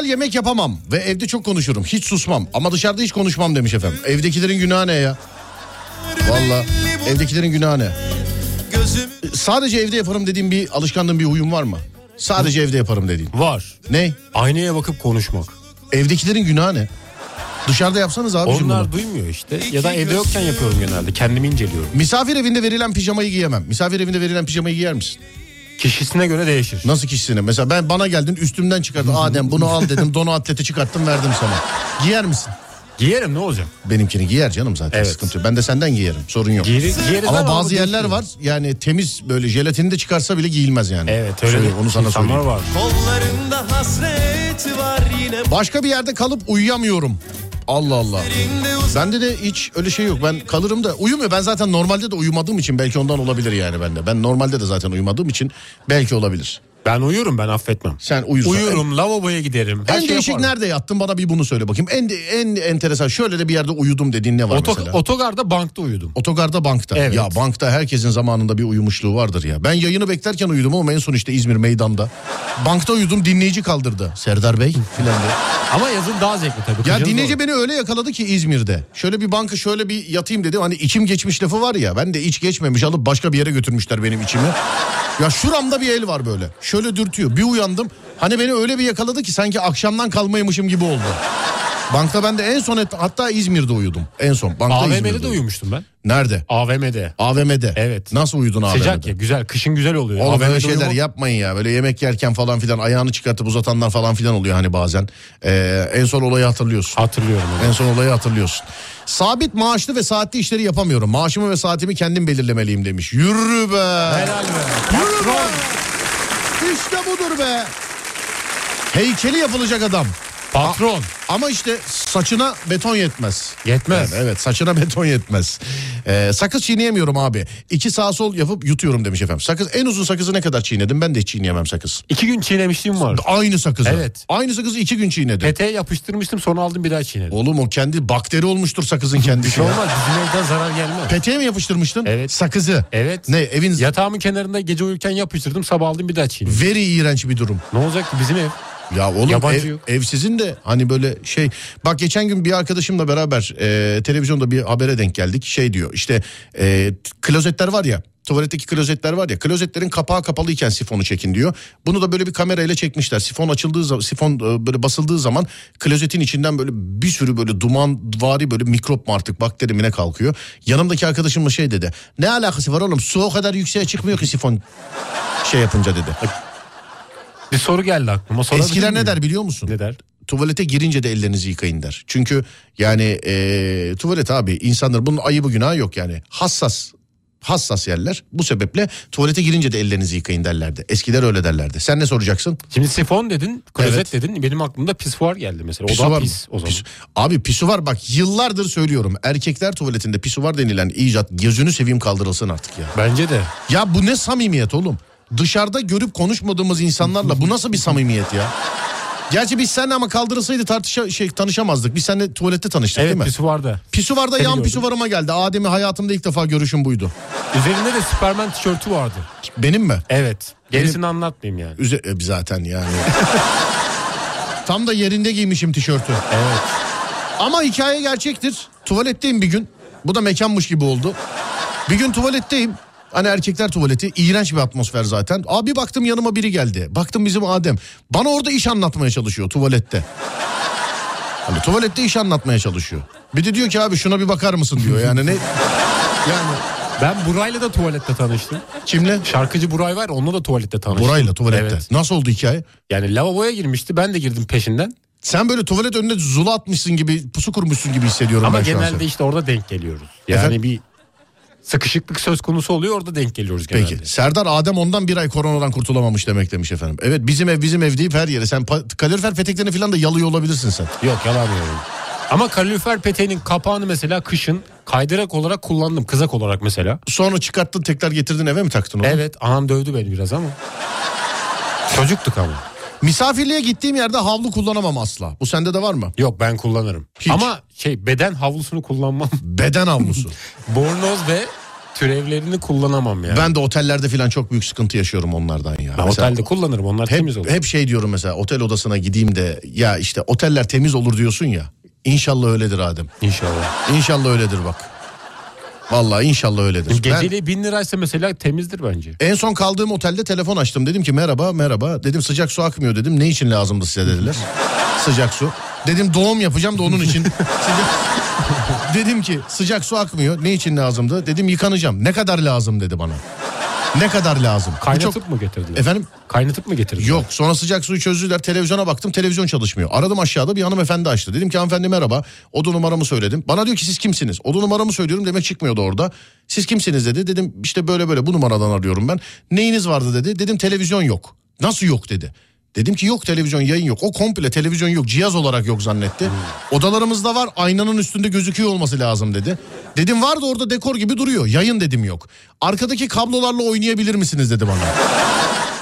Güzel yemek yapamam ve evde çok konuşurum. Hiç susmam ama dışarıda hiç konuşmam demiş efendim. Evdekilerin günahı ne ya? Valla evdekilerin günahı ne? Sadece evde yaparım dediğim bir alışkanlığın bir huyun var mı? Sadece evde yaparım dediğin. Var. Ne? Aynaya bakıp konuşmak. Evdekilerin günahı ne? Dışarıda yapsanız abi Onlar duymuyor işte. Ya da evde yokken yapıyorum genelde. Kendimi inceliyorum. Misafir evinde verilen pijamayı giyemem. Misafir evinde verilen pijamayı giyer misin? Kişisine göre değişir. Nasıl kişisine? Mesela ben bana geldin üstümden çıkardın. Adem bunu al dedim. Donu atleti çıkarttım verdim sana. Giyer misin? Giyerim ne olacak? Benimkini giyer canım zaten Evet. sıkıntı yok. Ben de senden giyerim sorun yok. Giyeri, giyeriz Ama ama bazı bu yerler var yani temiz böyle jelatini de çıkarsa bile giyilmez yani. Evet öyle Söyleyeyim, onu sana insanlar söyleyeyim. var. kollarında hasret var yine Başka bir yerde kalıp uyuyamıyorum. Allah Allah. Bende de hiç öyle şey yok. Ben kalırım da uyumuyor. Ben zaten normalde de uyumadığım için belki ondan olabilir yani bende. Ben normalde de zaten uyumadığım için belki olabilir. Ben uyurum ben affetmem. Sen uyursan. Uyurum lavaboya giderim. Her En şey değişik yaparım. nerede yattın bana bir bunu söyle bakayım. En en enteresan şöyle de bir yerde uyudum dediğin ne var Oto- mesela? otogarda bankta uyudum. Otogarda bankta. Evet. Ya bankta herkesin zamanında bir uyumuşluğu vardır ya. Ben yayını beklerken uyudum ama en son işte İzmir meydanda. Bankta uyudum dinleyici kaldırdı. Serdar Bey filan diye. Ama yazın daha zevkli tabii. Ya dinleyici zor. beni öyle yakaladı ki İzmir'de. Şöyle bir banka şöyle bir yatayım dedim. Hani içim geçmiş lafı var ya. Ben de iç geçmemiş alıp başka bir yere götürmüşler benim içimi. Ya şuramda bir el var böyle. Şöyle dürtüyor. Bir uyandım. Hani beni öyle bir yakaladı ki sanki akşamdan kalmaymışım gibi oldu. Bankta ben de en son et, hatta İzmir'de uyudum. En son bankta İzmir'de AVM'de de uyudum. uyumuştum ben. Nerede? AVM'de. AVM'de. Evet. Nasıl uyudun AVM'de? Sıcak ya güzel. Kışın güzel oluyor. Oğlum AVM'de böyle şeyler uyumak- yapmayın ya. Böyle yemek yerken falan filan ayağını çıkartıp uzatanlar falan filan oluyor hani bazen. Ee, en son olayı hatırlıyorsun. Hatırlıyorum onu. En son olayı hatırlıyorsun. Sabit maaşlı ve saatli işleri yapamıyorum. Maaşımı ve saatimi kendim belirlemeliyim demiş. Yürü be. Helal be. Yürü be. İşte budur be. Heykeli yapılacak adam. Patron. Ama işte saçına beton yetmez. Yetmez. Evet, evet saçına beton yetmez. Ee, sakız çiğneyemiyorum abi. İki sağ sol yapıp yutuyorum demiş efendim. Sakız en uzun sakızı ne kadar çiğnedim? Ben de hiç çiğneyemem sakız. İki gün çiğnemişliğim var. Aynı sakızı. Evet. Aynı sakızı iki gün çiğnedim. Peteğe yapıştırmıştım sonra aldım bir daha çiğnedim. Oğlum o kendi bakteri olmuştur sakızın kendisi. şey olmaz bizim evden zarar gelmez. Peteğe mi yapıştırmıştın? Evet. Sakızı. Evet. Ne evin Yatağımın kenarında gece uyurken yapıştırdım sabah aldım bir daha çiğnedim. very iğrenç bir durum. Ne olacak ki bizim ev? Ya oğlum Yabancı ev, yok. ev sizin de hani böyle şey. Bak geçen gün bir arkadaşımla beraber e, televizyonda bir habere denk geldik. Şey diyor işte e, klozetler var ya. Tuvaletteki klozetler var ya klozetlerin kapağı kapalıyken sifonu çekin diyor. Bunu da böyle bir kamerayla çekmişler. Sifon açıldığı zaman sifon e, böyle basıldığı zaman klozetin içinden böyle bir sürü böyle duman vari böyle mikrop mu artık bakteri mi ne kalkıyor. Yanımdaki arkadaşımla şey dedi. Ne alakası var oğlum su o kadar yükseğe çıkmıyor ki sifon şey yapınca dedi. Bir soru geldi aklıma. Sorabilir Eskiler ne der biliyor musun? Ne der? tuvalete girince de ellerinizi yıkayın der. Çünkü yani e, tuvalet abi insanlar bunun ayıbı günahı yok yani. Hassas hassas yerler. Bu sebeple tuvalete girince de ellerinizi yıkayın derlerdi. Eskiler öyle derlerdi. Sen ne soracaksın? Şimdi sifon dedin, klozet Evet. dedin. Benim aklımda pisuar geldi mesela. O Pisuvar da mı? pis o zaman. Pis- Abi pisuvar bak yıllardır söylüyorum. Erkekler tuvaletinde pisuvar denilen icat gözünü seveyim kaldırılsın artık ya. Bence de. Ya bu ne samimiyet oğlum? Dışarıda görüp konuşmadığımız insanlarla bu nasıl bir samimiyet ya? Gerçi biz seninle ama kaldırılsaydı tartışa şey tanışamazdık. Biz seninle tuvalette tanıştık Evet değil mi? pisuvarda. Pisuvarda Seni yan gördüm. pisuvarıma geldi. Adem'i hayatımda ilk defa görüşüm buydu. Üzerinde de Superman tişörtü vardı. Benim mi? Evet. Gerisini anlatmayayım yani. Üze e, zaten yani. Tam da yerinde giymişim tişörtü. Evet. Ama hikaye gerçektir. Tuvaletteyim bir gün. Bu da mekanmış gibi oldu. Bir gün tuvaletteyim. Hani erkekler tuvaleti iğrenç bir atmosfer zaten. Abi baktım yanıma biri geldi. Baktım bizim Adem. Bana orada iş anlatmaya çalışıyor tuvalette. Hani tuvalette iş anlatmaya çalışıyor. Bir de diyor ki abi şuna bir bakar mısın diyor yani ne yani Ben Buray'la da tuvalette tanıştım. Kimle? Şarkıcı Buray var onunla da tuvalette tanıştım. Burayla tuvalette. Evet. Nasıl oldu hikaye? Yani lavaboya girmişti ben de girdim peşinden. Sen böyle tuvalet önüne zula atmışsın gibi pusu kurmuşsun gibi hissediyorum Ama ben şu an. genelde işte orada denk geliyoruz. Yani Efendim? bir sıkışıklık söz konusu oluyor orada denk geliyoruz genelde. Peki Serdar Adem ondan bir ay koronadan kurtulamamış demek demiş efendim. Evet bizim ev bizim ev deyip her yere sen kalorifer peteklerini falan da yalıyor olabilirsin sen. Yok yalamıyorum. Ama kalorifer peteğinin kapağını mesela kışın kaydırak olarak kullandım. Kızak olarak mesela. Sonra çıkarttın tekrar getirdin eve mi taktın onu? Evet anam dövdü beni biraz ama. Çocuktuk ama. Misafirliğe gittiğim yerde havlu kullanamam asla. Bu sende de var mı? Yok ben kullanırım. Hiç. Ama şey beden havlusunu kullanmam. Beden havlusu. Bornoz ve türevlerini kullanamam yani. ben de otellerde falan çok büyük sıkıntı yaşıyorum onlardan ya. Ben Mesela otelde kullanırım onlar temiz olur. hep, hep şey diyorum mesela otel odasına gideyim de ya işte oteller temiz olur diyorsun ya. İnşallah öyledir Adem. İnşallah. İnşallah öyledir bak. Vallahi inşallah öyledir. Geceliği bin liraysa mesela temizdir bence. En son kaldığım otelde telefon açtım. Dedim ki merhaba merhaba. Dedim sıcak su akmıyor dedim. Ne için lazımdı size dediler. sıcak su. Dedim doğum yapacağım da onun için. Dedim ki sıcak su akmıyor. Ne için lazımdı? Dedim yıkanacağım. Ne kadar lazım dedi bana. Ne kadar lazım? Kaynatıp çok- mı getirdiler? Efendim? Kaynatıp mı getirdiler? Yok sonra sıcak suyu çözdüler televizyona baktım televizyon çalışmıyor. Aradım aşağıda bir hanımefendi açtı. Dedim ki hanımefendi merhaba oda numaramı söyledim. Bana diyor ki siz kimsiniz? Oda numaramı söylüyorum demek çıkmıyordu orada. Siz kimsiniz dedi. Dedim işte böyle böyle bu numaradan arıyorum ben. Neyiniz vardı dedi. Dedim televizyon yok. Nasıl yok dedi. Dedim ki yok televizyon yayın yok. O komple televizyon yok cihaz olarak yok zannetti. Odalarımızda var aynanın üstünde gözüküyor olması lazım dedi. Dedim var da orada dekor gibi duruyor. Yayın dedim yok. Arkadaki kablolarla oynayabilir misiniz dedi bana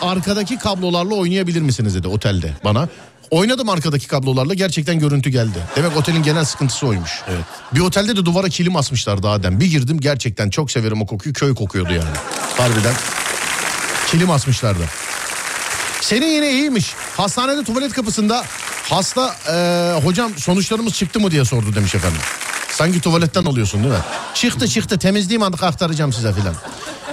arkadaki kablolarla oynayabilir misiniz dedi otelde bana. Oynadım arkadaki kablolarla gerçekten görüntü geldi. Demek otelin genel sıkıntısı oymuş. Evet. Bir otelde de duvara kilim asmışlar daha dem. Bir girdim gerçekten çok severim o kokuyu. Köy kokuyordu yani. Harbiden. Kilim asmışlardı. Senin yine iyiymiş. Hastanede tuvalet kapısında hasta eee, hocam sonuçlarımız çıktı mı diye sordu demiş efendim. Sanki tuvaletten alıyorsun değil mi? Çıktı çıktı temizliğim anda aktaracağım size filan.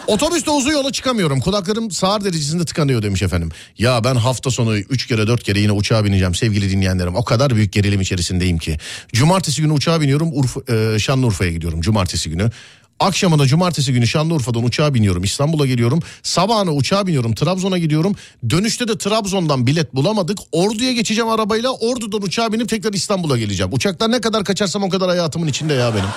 Otobüste uzun yola çıkamıyorum. Kulaklarım sağır derecesinde tıkanıyor demiş efendim. Ya ben hafta sonu 3 kere 4 kere yine uçağa bineceğim sevgili dinleyenlerim. O kadar büyük gerilim içerisindeyim ki. Cumartesi günü uçağa biniyorum. Urfa, e, Şanlıurfa'ya gidiyorum cumartesi günü. Akşamına cumartesi günü Şanlıurfa'dan uçağa biniyorum. İstanbul'a geliyorum. Sabahına uçağa biniyorum. Trabzon'a gidiyorum. Dönüşte de Trabzon'dan bilet bulamadık. Ordu'ya geçeceğim arabayla. Ordu'dan uçağa binip tekrar İstanbul'a geleceğim. Uçaktan ne kadar kaçarsam o kadar hayatımın içinde ya benim.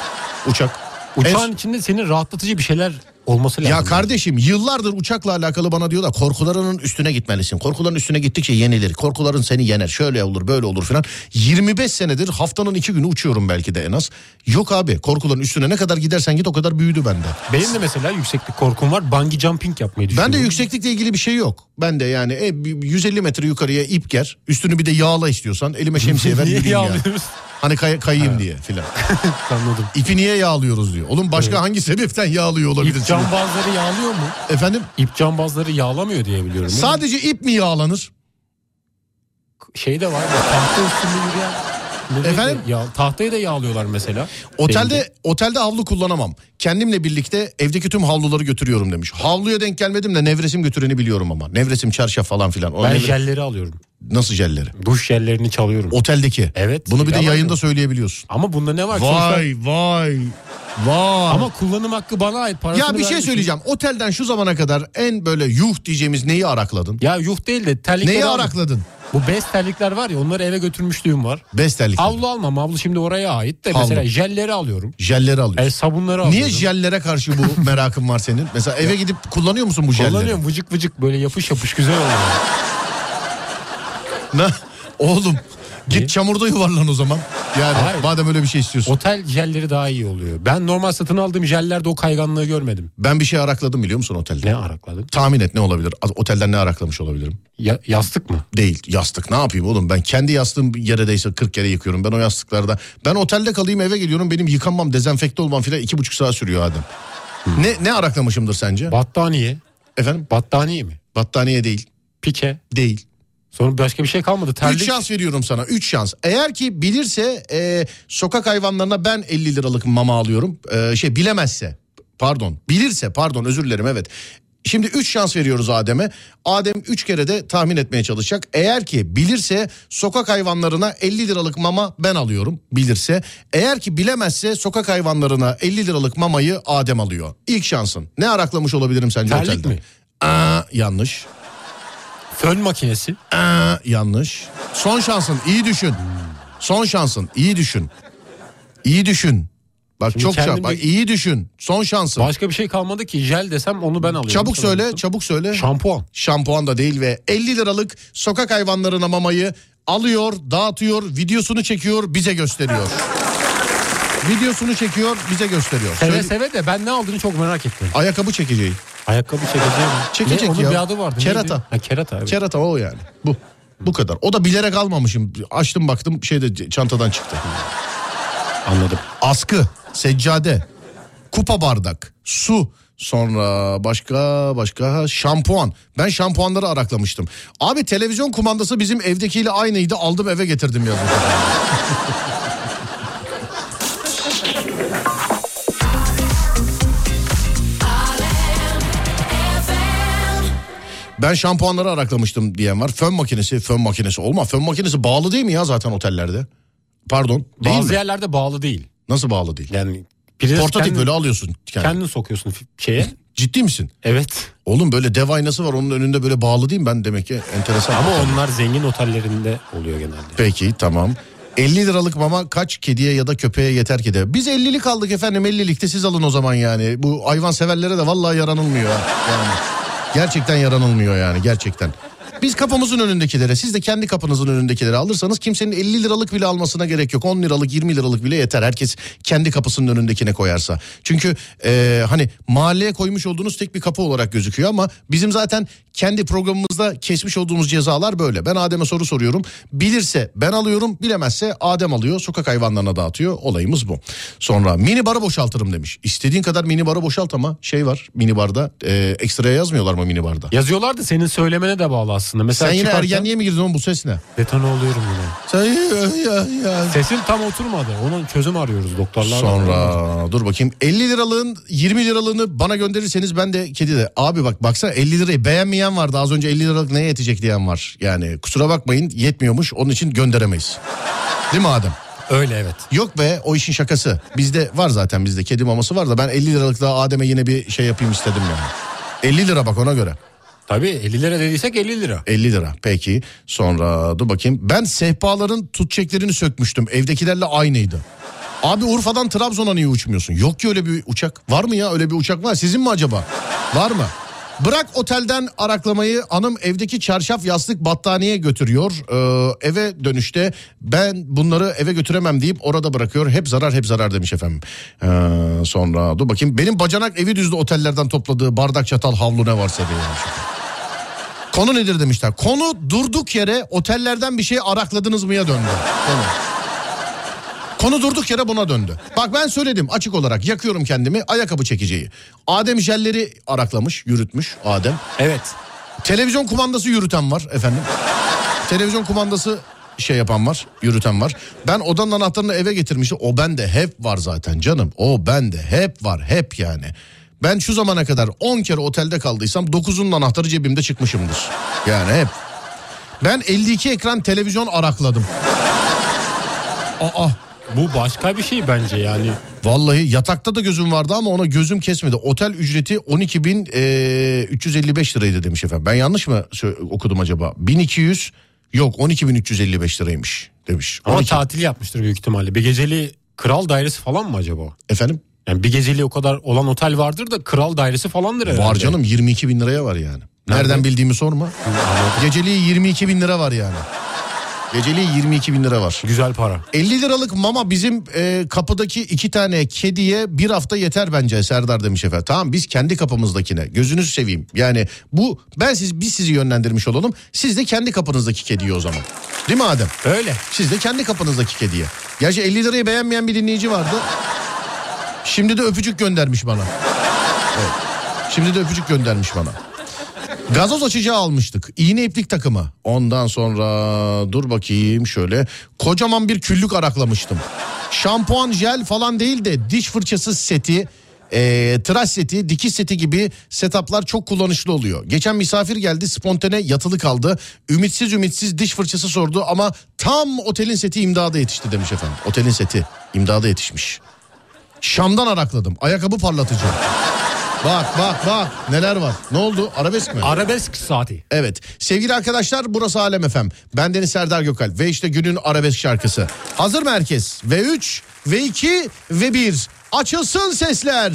Uçak. Uçağın içinde senin rahatlatıcı bir şeyler olması lazım. Ya kardeşim yıllardır uçakla alakalı bana diyorlar korkularının üstüne gitmelisin. Korkuların üstüne gittikçe yenilir. Korkuların seni yener. Şöyle olur böyle olur falan. 25 senedir haftanın iki günü uçuyorum belki de en az. Yok abi korkuların üstüne ne kadar gidersen git o kadar büyüdü bende. Benim de mesela yükseklik korkum var. Bungee jumping yapmayı düşünüyorum. Ben de yükseklikle ilgili bir şey yok. Ben de yani e, 150 metre yukarıya ip ger. Üstünü bir de yağla istiyorsan. Elime şemsiye ver yürüyeyim ya. Hani kay- kayayım diye filan. Anladım. İpi niye yağlıyoruz diyor. Oğlum başka hangi sebepten yağlıyor olabilir? İp cambazları yağlıyor mu? Efendim İp cambazları yağlamıyor diye biliyorum. Sadece ip mi yağlanır? şey de var ya tahta üstünde yürüyen. Efendim? Ya, tahtayı da yağlıyorlar mesela. Otelde otelde havlu kullanamam. Kendimle birlikte evdeki tüm havluları götürüyorum demiş. Havluya denk gelmedim de nevresim götüreni biliyorum ama. Nevresim çarşaf falan filan. O Ben nevre- jelleri alıyorum. Nasıl jelleri? Duş jellerini çalıyorum. Oteldeki. Evet, Bunu bir de yayında yok. söyleyebiliyorsun. Ama bunda ne var? Sonuçta- Vay vay vay. Ama kullanım hakkı bana ait. Parasını ya bir şey söyleyeceğim. Otelden şu zamana kadar en böyle yuh diyeceğimiz neyi arakladın? Ya yuh değil de terlikleri Neyi arakladın? Bu bez terlikler var ya onları eve götürmüşlüğüm var. Besterlik. Havlu almam. Havlu şimdi oraya ait de Havlu. mesela jelleri alıyorum. Jelleri alıyorsun. El sabunları alıyorum. Niye jellere karşı bu merakın var senin? Mesela eve gidip kullanıyor musun bu jelleri? Kullanıyorum vıcık vıcık böyle yapış yapış güzel oluyor. Ne? Oğlum? Git çamurda yuvarlan o zaman. Yani Hayır. madem öyle bir şey istiyorsun. Otel jelleri daha iyi oluyor. Ben normal satın aldığım jellerde o kayganlığı görmedim. Ben bir şey arakladım biliyor musun otelde? Ne arakladın? Tahmin et ne olabilir? Otelden ne araklamış olabilirim? Ya, yastık mı? Değil yastık ne yapayım oğlum ben kendi yastığım yere değse 40 kere yıkıyorum ben o yastıklarda. Ben otelde kalayım eve geliyorum benim yıkanmam dezenfekte olmam filan iki buçuk saat sürüyor Adem. Ne, ne araklamışımdır sence? Battaniye. Efendim Battaniye mi? battaniye değil Pike. değil. Sonra başka bir şey kalmadı. Terlik. Üç şans veriyorum sana. Üç şans. Eğer ki bilirse e, sokak hayvanlarına ben 50 liralık mama alıyorum. E, şey bilemezse pardon bilirse pardon özür dilerim evet. Şimdi 3 şans veriyoruz Adem'e. Adem 3 kere de tahmin etmeye çalışacak. Eğer ki bilirse sokak hayvanlarına 50 liralık mama ben alıyorum bilirse. Eğer ki bilemezse sokak hayvanlarına 50 liralık mamayı Adem alıyor. İlk şansın. Ne araklamış olabilirim sence Terlik otelde? mi? Aa, yanlış. Fön makinesi. Aa, yanlış. Son şansın iyi düşün. Son şansın iyi düşün. İyi düşün. Bak Şimdi çok şans. kendim Bak iyi düşün. Son şansın. Başka bir şey kalmadı ki. Jel desem onu ben alıyorum. Çabuk Sana söyle, çabuk söyle. Şampuan. Şampuan da değil ve 50 liralık sokak hayvanlarına mamayı alıyor, dağıtıyor, videosunu çekiyor, bize gösteriyor. videosunu çekiyor, bize gösteriyor. Seve Söyle- seve de ben ne aldığını çok merak ettim. Ayakkabı çekeceği. Ayakkabı çekeceğim. Çekecek ne? Onun ya. bir adı vardı. Kerata. Neydi? Ha, kerata evet. Kerata o yani. Bu. Bu kadar. O da bilerek almamışım. Açtım baktım şeyde çantadan çıktı. Anladım. Askı, seccade, kupa bardak, su, sonra başka başka şampuan. Ben şampuanları araklamıştım. Abi televizyon kumandası bizim evdekiyle aynıydı. Aldım eve getirdim yazmış. Ben şampuanları araklamıştım diyen var. Fön makinesi, fön makinesi. Olma fön makinesi bağlı değil mi ya zaten otellerde? Pardon. Değil Bazı mi? yerlerde bağlı değil. Nasıl bağlı değil? Yani Portatif kendin, böyle alıyorsun kendin. kendin sokuyorsun şeye. Ciddi misin? Evet. Oğlum böyle dev aynası var onun önünde böyle bağlı değil mi? Ben demek ki enteresan. Ama onlar zengin otellerinde oluyor genelde. Peki tamam. 50 liralık mama kaç kediye ya da köpeğe yeter ki de. Biz 50'lik aldık efendim 50'likte siz alın o zaman yani. Bu hayvan severlere de vallahi yaranılmıyor yani. Gerçekten yaranılmıyor yani gerçekten. Biz kapımızın önündekilere siz de kendi kapınızın önündekilere alırsanız kimsenin 50 liralık bile almasına gerek yok. 10 liralık 20 liralık bile yeter. Herkes kendi kapısının önündekine koyarsa. Çünkü e, hani mahalleye koymuş olduğunuz tek bir kapı olarak gözüküyor ama bizim zaten kendi programımızda kesmiş olduğumuz cezalar böyle. Ben Adem'e soru soruyorum. Bilirse ben alıyorum bilemezse Adem alıyor sokak hayvanlarına dağıtıyor. Olayımız bu. Sonra mini barı boşaltırım demiş. İstediğin kadar mini barı boşalt ama şey var mini barda e, ekstraya yazmıyorlar mı mini barda? Yazıyorlar da senin söylemene de bağlı aslında. Mesela Sen yine çıkarken ergenliğe mi girdin oğlum bu ses ne? detone oluyorum yine. Sen ya, ya, ya. Sesin tam oturmadı. Onun çözüm arıyoruz doktorlar. Sonra dur bakayım 50 liralığın 20 liralığını bana gönderirseniz ben de kedi de. Abi bak baksana 50 lirayı beğenmeyen vardı az önce 50 liralık neye yetecek diyen var. Yani kusura bakmayın yetmiyormuş onun için gönderemeyiz. Değil mi Adem? Öyle evet. Yok be o işin şakası. Bizde var zaten bizde kedi maması var da ben 50 liralık daha Adem'e yine bir şey yapayım istedim yani. 50 lira bak ona göre. Tabii 50 lira dediysek 50 lira. 50 lira peki sonra dur bakayım ben sehpaların tut çeklerini sökmüştüm evdekilerle aynıydı. Abi Urfa'dan Trabzon'a niye uçmuyorsun? Yok ki öyle bir uçak. Var mı ya öyle bir uçak var? Sizin mi acaba? Var mı? Bırak otelden araklamayı hanım evdeki çarşaf yastık battaniye götürüyor. Ee, eve dönüşte ben bunları eve götüremem deyip orada bırakıyor. Hep zarar hep zarar demiş efendim. Ee, sonra dur bakayım benim bacanak evi düzde otellerden topladığı bardak çatal havlu ne varsa diye. Konu nedir demişler. Konu durduk yere otellerden bir şey arakladınız mıya döndü. Konu. Konu durduk yere buna döndü. Bak ben söyledim açık olarak yakıyorum kendimi ayakkabı çekeceği. Adem jelleri araklamış yürütmüş Adem. Evet. Televizyon kumandası yürüten var efendim. Televizyon kumandası şey yapan var, yürüten var. Ben odanın anahtarını eve getirmiştim. O bende hep var zaten canım. O bende hep var, hep yani. Ben şu zamana kadar 10 kere otelde kaldıysam 9'unun anahtarı cebimde çıkmışımdır. Yani hep. Ben 52 ekran televizyon arakladım. Aa, Bu başka bir şey bence yani. Vallahi yatakta da gözüm vardı ama ona gözüm kesmedi. Otel ücreti 12.355 liraydı demiş efendim. Ben yanlış mı okudum acaba? 1200 yok 12.355 liraymış demiş. Ama 12 tatil yapmıştır büyük ihtimalle. Bir geceli kral dairesi falan mı acaba? Efendim? Yani bir geceli o kadar olan otel vardır da kral dairesi falandır herhalde. Var canım 22 bin liraya var yani. Nereden Nerede? bildiğimi sorma. Geceliği 22 bin lira var yani. Geceliği 22 bin lira var. Güzel para. 50 liralık mama bizim e, kapıdaki iki tane kediye bir hafta yeter bence Serdar demiş efendim. Tamam biz kendi kapımızdakine gözünüzü seveyim. Yani bu ben siz biz sizi yönlendirmiş olalım. Siz de kendi kapınızdaki kediye o zaman. Değil mi Adem? Öyle. Siz de kendi kapınızdaki kediye. Gerçi 50 lirayı beğenmeyen bir dinleyici vardı. Şimdi de öpücük göndermiş bana. Evet. Şimdi de öpücük göndermiş bana. Gazoz açıcı almıştık. İğne iplik takımı. Ondan sonra dur bakayım şöyle. Kocaman bir küllük araklamıştım. Şampuan, jel falan değil de diş fırçası seti. Ee, tıraş seti, dikiş seti gibi setuplar çok kullanışlı oluyor. Geçen misafir geldi spontane yatılı kaldı. Ümitsiz ümitsiz diş fırçası sordu ama tam otelin seti imdada yetişti demiş efendim. Otelin seti imdada yetişmiş. Şam'dan arakladım. Ayakkabı parlatıcı. Bak bak bak neler var. Ne oldu? Arabesk mi? Arabesk saati. Evet. Sevgili arkadaşlar burası Alem FM. Ben Deniz Serdar Gökal ve işte günün arabesk şarkısı. Hazır mı herkes? V3, V2 ve 1. Açılsın sesler.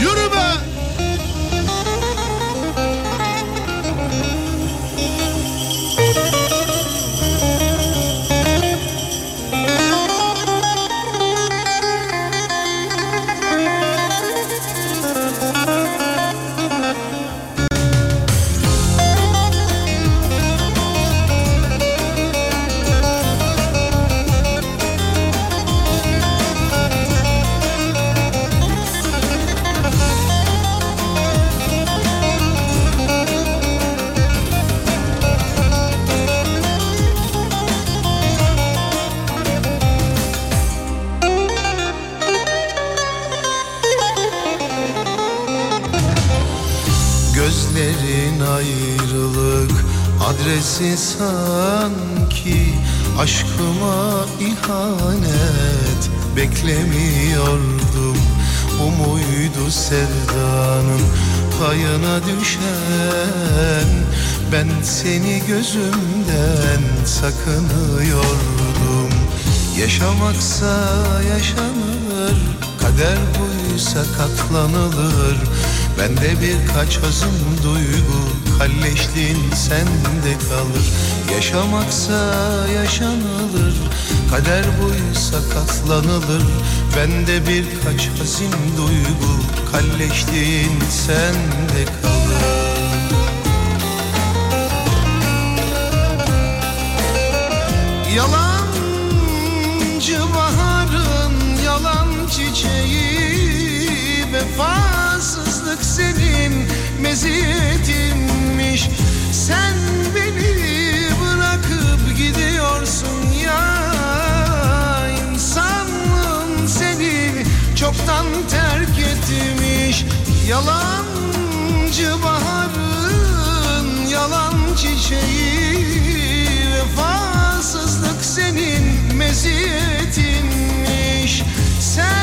Yürü be. Adresi sanki Aşkıma ihanet beklemiyordum. Bu muydu sevdanın payına düşen? Ben seni gözümden sakınıyordum. Yaşamaksa yaşanır Kader buysa katlanılır Bende birkaç hazım duygu Kalleşliğin sende kalır. Yaşamaksa yaşanılır Kader buysa katlanılır. Bende birkaç hazin duygu Kalleşliğin sende kalır. Yalancı baharın yalan çiçeği Vefasızlık senin meziyetinmiş. Sen beni bırakıp gidiyorsun ya. İnsanlığın seni çoktan terk etmiş. Yalancı baharın yalan çiçeği. Vefasızlık senin meziyetinmiş. Sen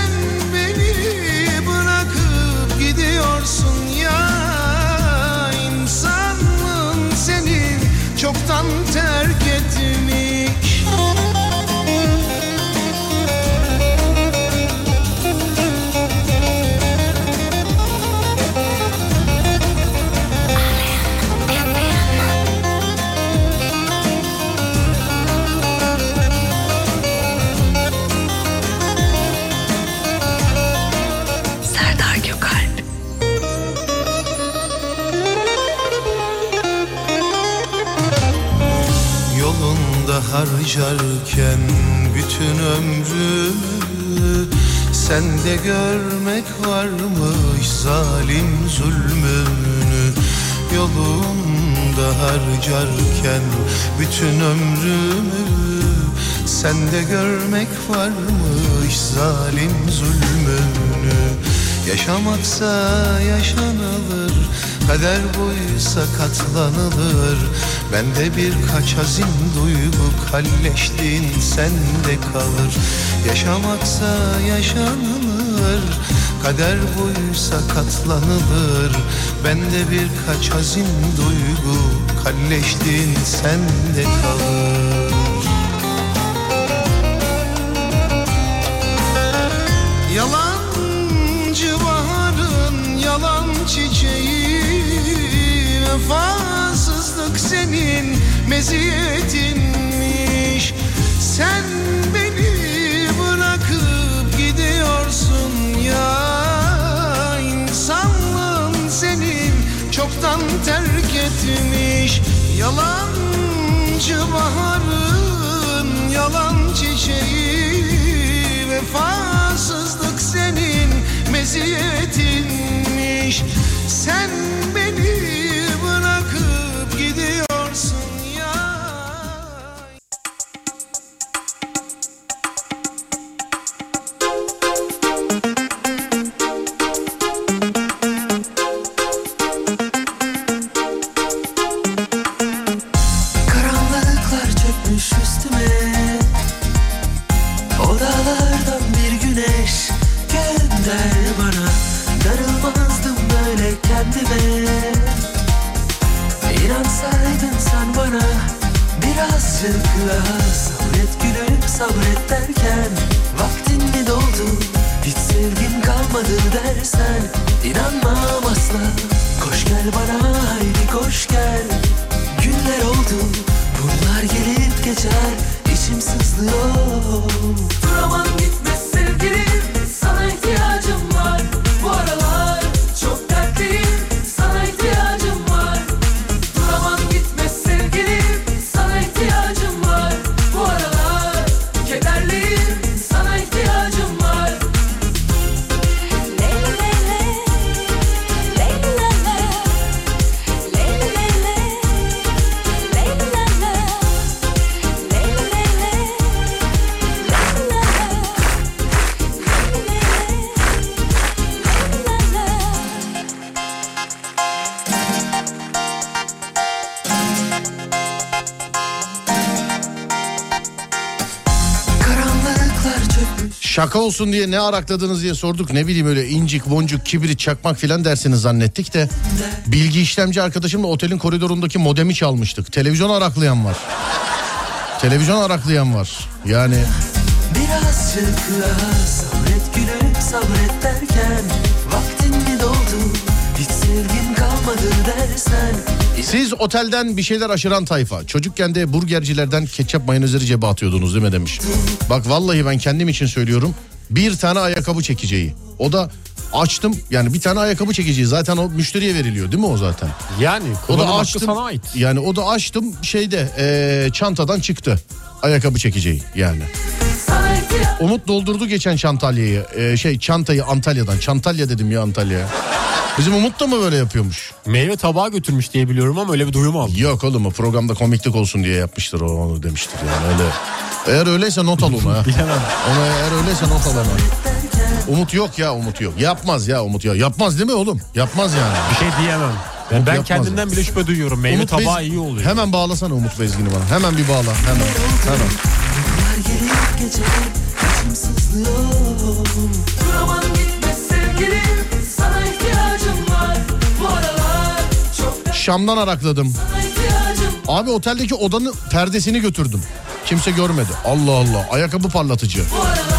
harcarken bütün ömrümü Sende görmek varmış zalim zulmünü Yolunda harcarken bütün ömrümü Sende görmek varmış zalim zulmünü Yaşamaksa yaşanılır Kader buysa katlanılır Bende birkaç hazin duygu Kalleşliğin sende kalır. Yaşamaksa yaşanılır Kader buysa katlanılır. Bende birkaç hazin duygu Kalleşliğin sende kalır. Yalancı baharın yalan çiçeği Vefasızlık senin meziyetinmiş. Sen beni bırakıp gidiyorsun ya. İnsanlığın senin çoktan terk etmiş. Yalancı baharın yalan çiçeği. Vefasızlık senin meziyetinmiş. Sen Şaka olsun diye ne arakladınız diye sorduk. Ne bileyim öyle incik, boncuk, kibrit, çakmak filan dersiniz zannettik de. Bilgi işlemci arkadaşımla otelin koridorundaki modemi çalmıştık. Televizyon araklayan var. Televizyon araklayan var. Yani Birazcık sabret gülüm sabret derken Vaktin mi doldu hiç dersen siz otelden bir şeyler aşıran tayfa. Çocukken de burgercilerden ketçap mayonezleri cebe atıyordunuz değil mi demiş. Bak vallahi ben kendim için söylüyorum. Bir tane ayakkabı çekeceği. O da açtım yani bir tane ayakkabı çekeceği zaten o müşteriye veriliyor değil mi o zaten? Yani O da açtım. sana ait. Yani o da açtım şeyde eee, çantadan çıktı. Ayakkabı çekeceği yani. Umut doldurdu geçen Çantalya'yı. Eee, şey çantayı Antalya'dan. Çantalya dedim ya Antalya. Bizim Umut da mı böyle yapıyormuş? Meyve tabağı götürmüş diye biliyorum ama öyle bir duyum aldım. Yok oğlum o programda komiklik olsun diye yapmıştır o onu demiştir yani öyle. Eğer öyleyse not al onu ha. Bilemem. Ona eğer öyleyse not al ona. Umut yok ya Umut yok. Yapmaz ya Umut ya. Yapmaz değil mi oğlum? Yapmaz yani. Bir şey diyemem. Yani ben kendimden bile şüphe duyuyorum. Meyve Umut tabağı Bez- iyi oluyor. Hemen bağlasana Umut Bezgin'i bana. Hemen bir bağla. Hemen. Hemen. Bunlar gelip geçer içim sızlıyor Duramam gitme sevgilim sana ihtiyacım var Bu aralar çok Şam'dan arakladım. Abi oteldeki odanın perdesini götürdüm. Kimse görmedi. Allah Allah. Ayakkabı parlatıcı. Bu aralar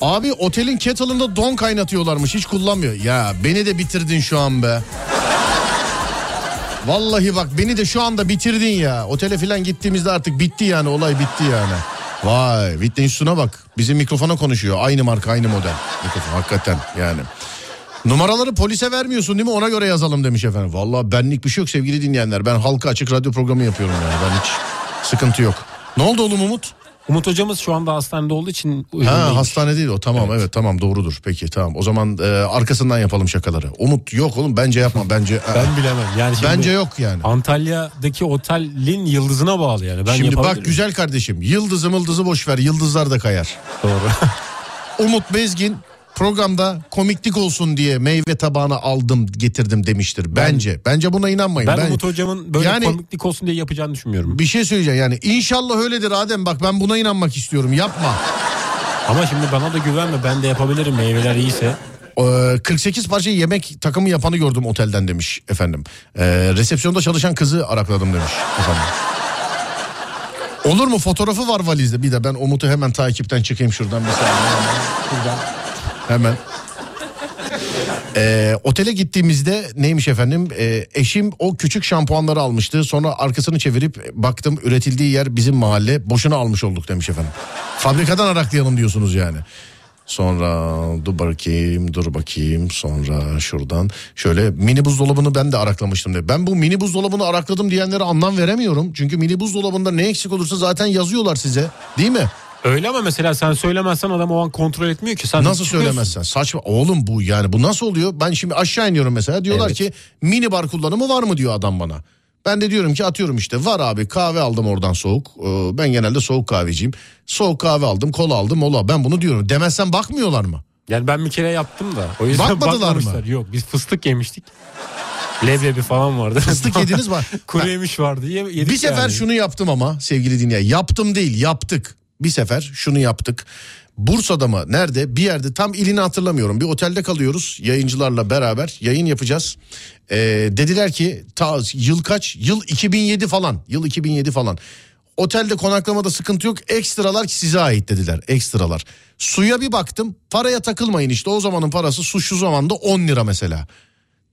Abi otelin kettle'ında don kaynatıyorlarmış. Hiç kullanmıyor. Ya beni de bitirdin şu an be. Vallahi bak beni de şu anda bitirdin ya. Otele falan gittiğimizde artık bitti yani olay bitti yani. Vay Whitney Houston'a bak. Bizim mikrofona konuşuyor. Aynı marka aynı model. Mikrofon hakikaten yani. Numaraları polise vermiyorsun değil mi ona göre yazalım demiş efendim. Vallahi benlik bir şey yok sevgili dinleyenler. Ben halka açık radyo programı yapıyorum yani. Ben hiç sıkıntı yok. Ne oldu oğlum Umut? Umut hocamız şu anda hastanede olduğu için Ha hastane değil o tamam evet. tamam doğrudur peki tamam o zaman e, arkasından yapalım şakaları. Umut yok oğlum bence yapma bence. e, Ben bilemem. Yani şimdi bence yok yani. Antalya'daki otelin yıldızına bağlı yani. Ben Şimdi bak güzel kardeşim yıldızı mıldızı boş ver yıldızlar da kayar. Doğru. Umut Bezgin programda komiklik olsun diye meyve tabağını aldım getirdim demiştir. Bence bence buna inanmayın. ben, Umut hocamın böyle Yani- komiklik olsun diye yapacağını düşünmüyorum. bir şey söyleyeceğim yani inşallah öyledir Adem bak ben buna inanmak istiyorum yapma. Ama şimdi bana da güvenme ben de yapabilirim meyveler iyiyse. Ee, 48 parça yemek takımı yapanı gördüm otelden demiş efendim. Ee, resepsiyonda çalışan kızı arakladım demiş efendim. Olur mu fotoğrafı var valizde bir de ben Umut'u hemen takipten çıkayım şuradan bir saniye. Şuradan. Hemen. Ee, otele gittiğimizde neymiş efendim Ee, eşim o küçük şampuanları almıştı sonra arkasını çevirip baktım üretildiği yer bizim mahalle boşuna almış olduk demiş efendim. Fabrikadan araklayalım diyorsunuz yani. Sonra dur bakayım dur bakayım sonra şuradan şöyle mini buzdolabını ben de araklamıştım de. Ben bu mini buzdolabını arakladım diyenlere anlam veremiyorum. Çünkü mini buzdolabında ne eksik olursa zaten yazıyorlar size değil mi? Öyle ama mesela sen söylemezsen adam o an kontrol etmiyor ki. Sen Nasıl söylemezsen saçma oğlum bu yani bu nasıl oluyor? Ben şimdi aşağı iniyorum mesela diyorlar Evet. ki mini bar kullanımı var mı diyor adam bana. Ben de diyorum ki atıyorum işte var abi kahve aldım oradan soğuk. Ee, Ben genelde soğuk kahveciyim. Soğuk kahve aldım kola aldım mola ben bunu diyorum. Demezsen bakmıyorlar mı? Yani ben bir kere yaptım da. O yüzden Bakmadılar mı? Yok biz fıstık yemiştik. Leblebi falan vardı. Fıstık yediniz mi? Kuru yemiş vardı. Ye- Yedik Bir sefer yani. şunu yaptım ama sevgili dinleyen. Yaptım değil yaptık. Bir sefer şunu yaptık. Bursa'da mı nerede bir yerde tam ilini hatırlamıyorum. Bir otelde kalıyoruz yayıncılarla beraber yayın yapacağız. Ee, dediler ki ta yıl kaç? Yıl 2007 falan. Yıl 2007 falan. Otelde konaklamada sıkıntı yok. Ekstralar size ait dediler. Ekstralar. Suya bir baktım. Paraya takılmayın işte. O zamanın parası su şu zamanda 10 lira mesela.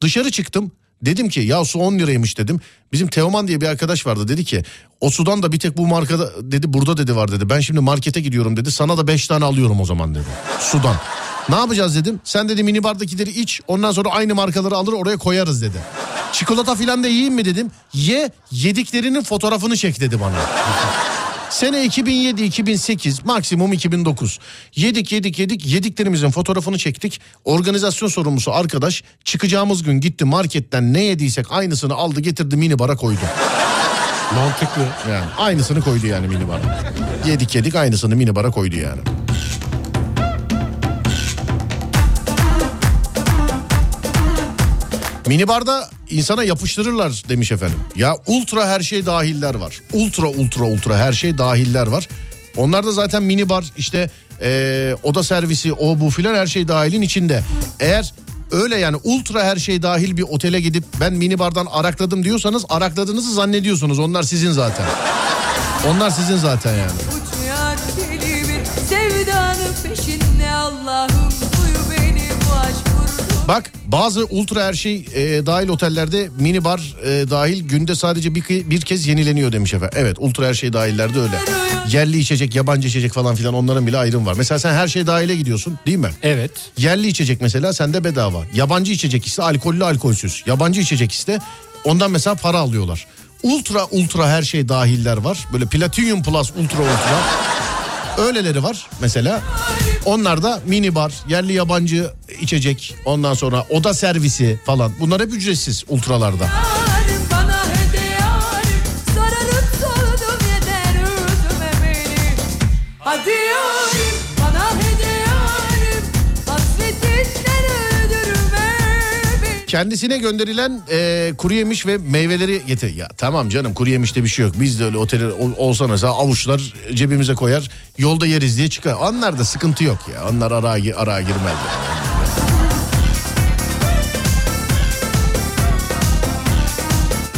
Dışarı çıktım. Dedim ki ya su 10 liraymış dedim. Bizim Teoman diye bir arkadaş vardı dedi ki o sudan da bir tek bu markada dedi burada dedi var dedi. Ben şimdi markete gidiyorum dedi. Sana da 5 tane alıyorum o zaman dedi. Sudan. Ne yapacağız dedim. Sen dedi minibardakileri iç ondan sonra aynı markaları alır oraya koyarız dedi. Çikolata filan da yiyeyim mi dedim. Ye yediklerinin fotoğrafını çek dedi bana. Sene 2007-2008 maksimum 2009. Yedik yedik yedik yediklerimizin fotoğrafını çektik. Organizasyon sorumlusu arkadaş çıkacağımız gün gitti marketten ne yediysek aynısını aldı getirdi minibara koydu. Mantıklı. Yani aynısını koydu yani minibara. Yedik yedik aynısını minibara koydu yani. Minibarda insana yapıştırırlar demiş efendim. Ya ultra her şey dahiller var. Ultra ultra ultra her şey dahiller var. Onlar da zaten minibar işte eee, oda servisi o bu filan her şey dahilin içinde. Eğer öyle yani ultra her şey dahil bir otele gidip ben minibardan arakladım diyorsanız arakladığınızı zannediyorsunuz. Onlar sizin zaten. Onlar sizin zaten yani. Uçuyor deli bir sevdanın peşinde Allah'ım Bak bazı ultra her şey e, dahil otellerde mini bar e, dahil günde sadece bir, bir kez yenileniyor demiş efendim. Evet ultra her şey dahillerde öyle. Yerli içecek yabancı içecek falan filan onların bile ayrım var. Mesela sen her şey dahile gidiyorsun değil mi? Evet. Yerli içecek mesela sende bedava. Yabancı içecek ise alkollü alkolsüz. Yabancı içecek ise ondan mesela para alıyorlar. Ultra ultra her şey dahiller var. Böyle platinum plus ultra ultra. Öyleleri var mesela. Onlar da mini bar, yerli yabancı içecek, ondan sonra oda servisi falan. Bunlar hep ücretsiz ultralarda. Kendisine gönderilen e, kuru yemiş ve meyveleri getir. Ya tamam canım kuru yemişte bir şey yok. Biz de öyle otele ol- olsa mesela avuçlar cebimize koyar. Yolda yeriz diye çıkar. Onlarda sıkıntı yok ya. Onlar araya, araya girmez. yani.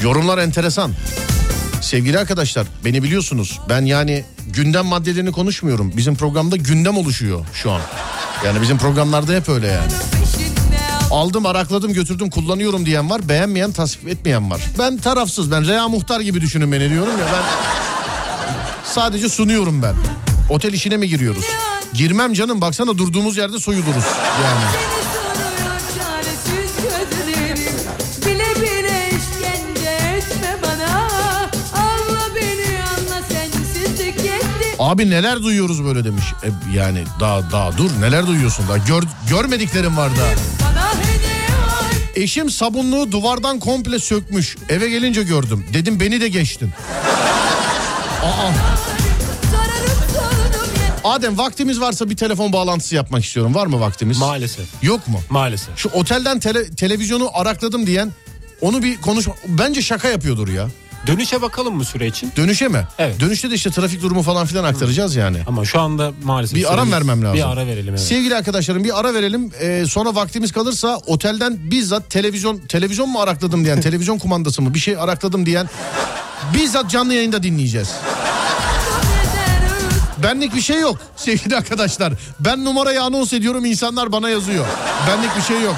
Yorumlar enteresan. Sevgili arkadaşlar beni biliyorsunuz ben yani gündem maddelerini konuşmuyorum. Bizim programda gündem oluşuyor şu an. Yani bizim programlarda hep öyle yani. Aldım arakladım götürdüm kullanıyorum diyen var. Beğenmeyen tasvip etmeyen var. Ben tarafsız ben Rea Muhtar gibi düşünün beni diyorum ya ben sadece sunuyorum ben. Otel işine mi giriyoruz? Girmem canım baksana durduğumuz yerde soyuluruz yani. Abi neler duyuyoruz böyle demiş. E, yani daha daha dur neler duyuyorsun daha gör, görmediklerim var daha. Eşim sabunluğu duvardan komple sökmüş. Eve gelince gördüm. Dedim beni de geçtin. Aa. Adem vaktimiz varsa bir telefon bağlantısı yapmak istiyorum. Var mı vaktimiz? Maalesef. Yok mu? Maalesef. Şu otelden tele- televizyonu arakladım diyen onu bir konuşma. Bence şaka yapıyordur ya. Dönüşe bakalım mı süre için? Dönüşe mi? Evet. Dönüşte de işte trafik durumu falan filan aktaracağız yani. Ama şu anda maalesef. Bir aram vermem lazım. Bir ara verelim evet. Sevgili arkadaşlarım bir ara verelim. Ee, sonra vaktimiz kalırsa otelden bizzat televizyon televizyon mu arakladım diyen, televizyon kumandası mı bir şey arakladım diyen bizzat canlı yayında dinleyeceğiz. Benlik bir şey yok sevgili arkadaşlar. Ben numarayı anons ediyorum insanlar bana yazıyor. Benlik bir şey yok.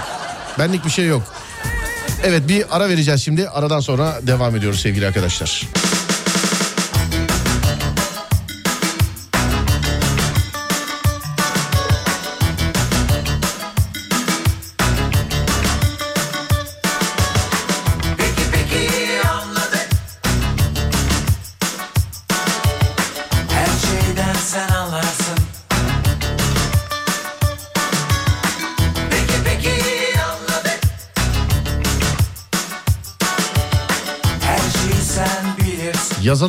Benlik bir şey yok. Evet bir ara vereceğiz şimdi. Aradan sonra devam ediyoruz sevgili arkadaşlar.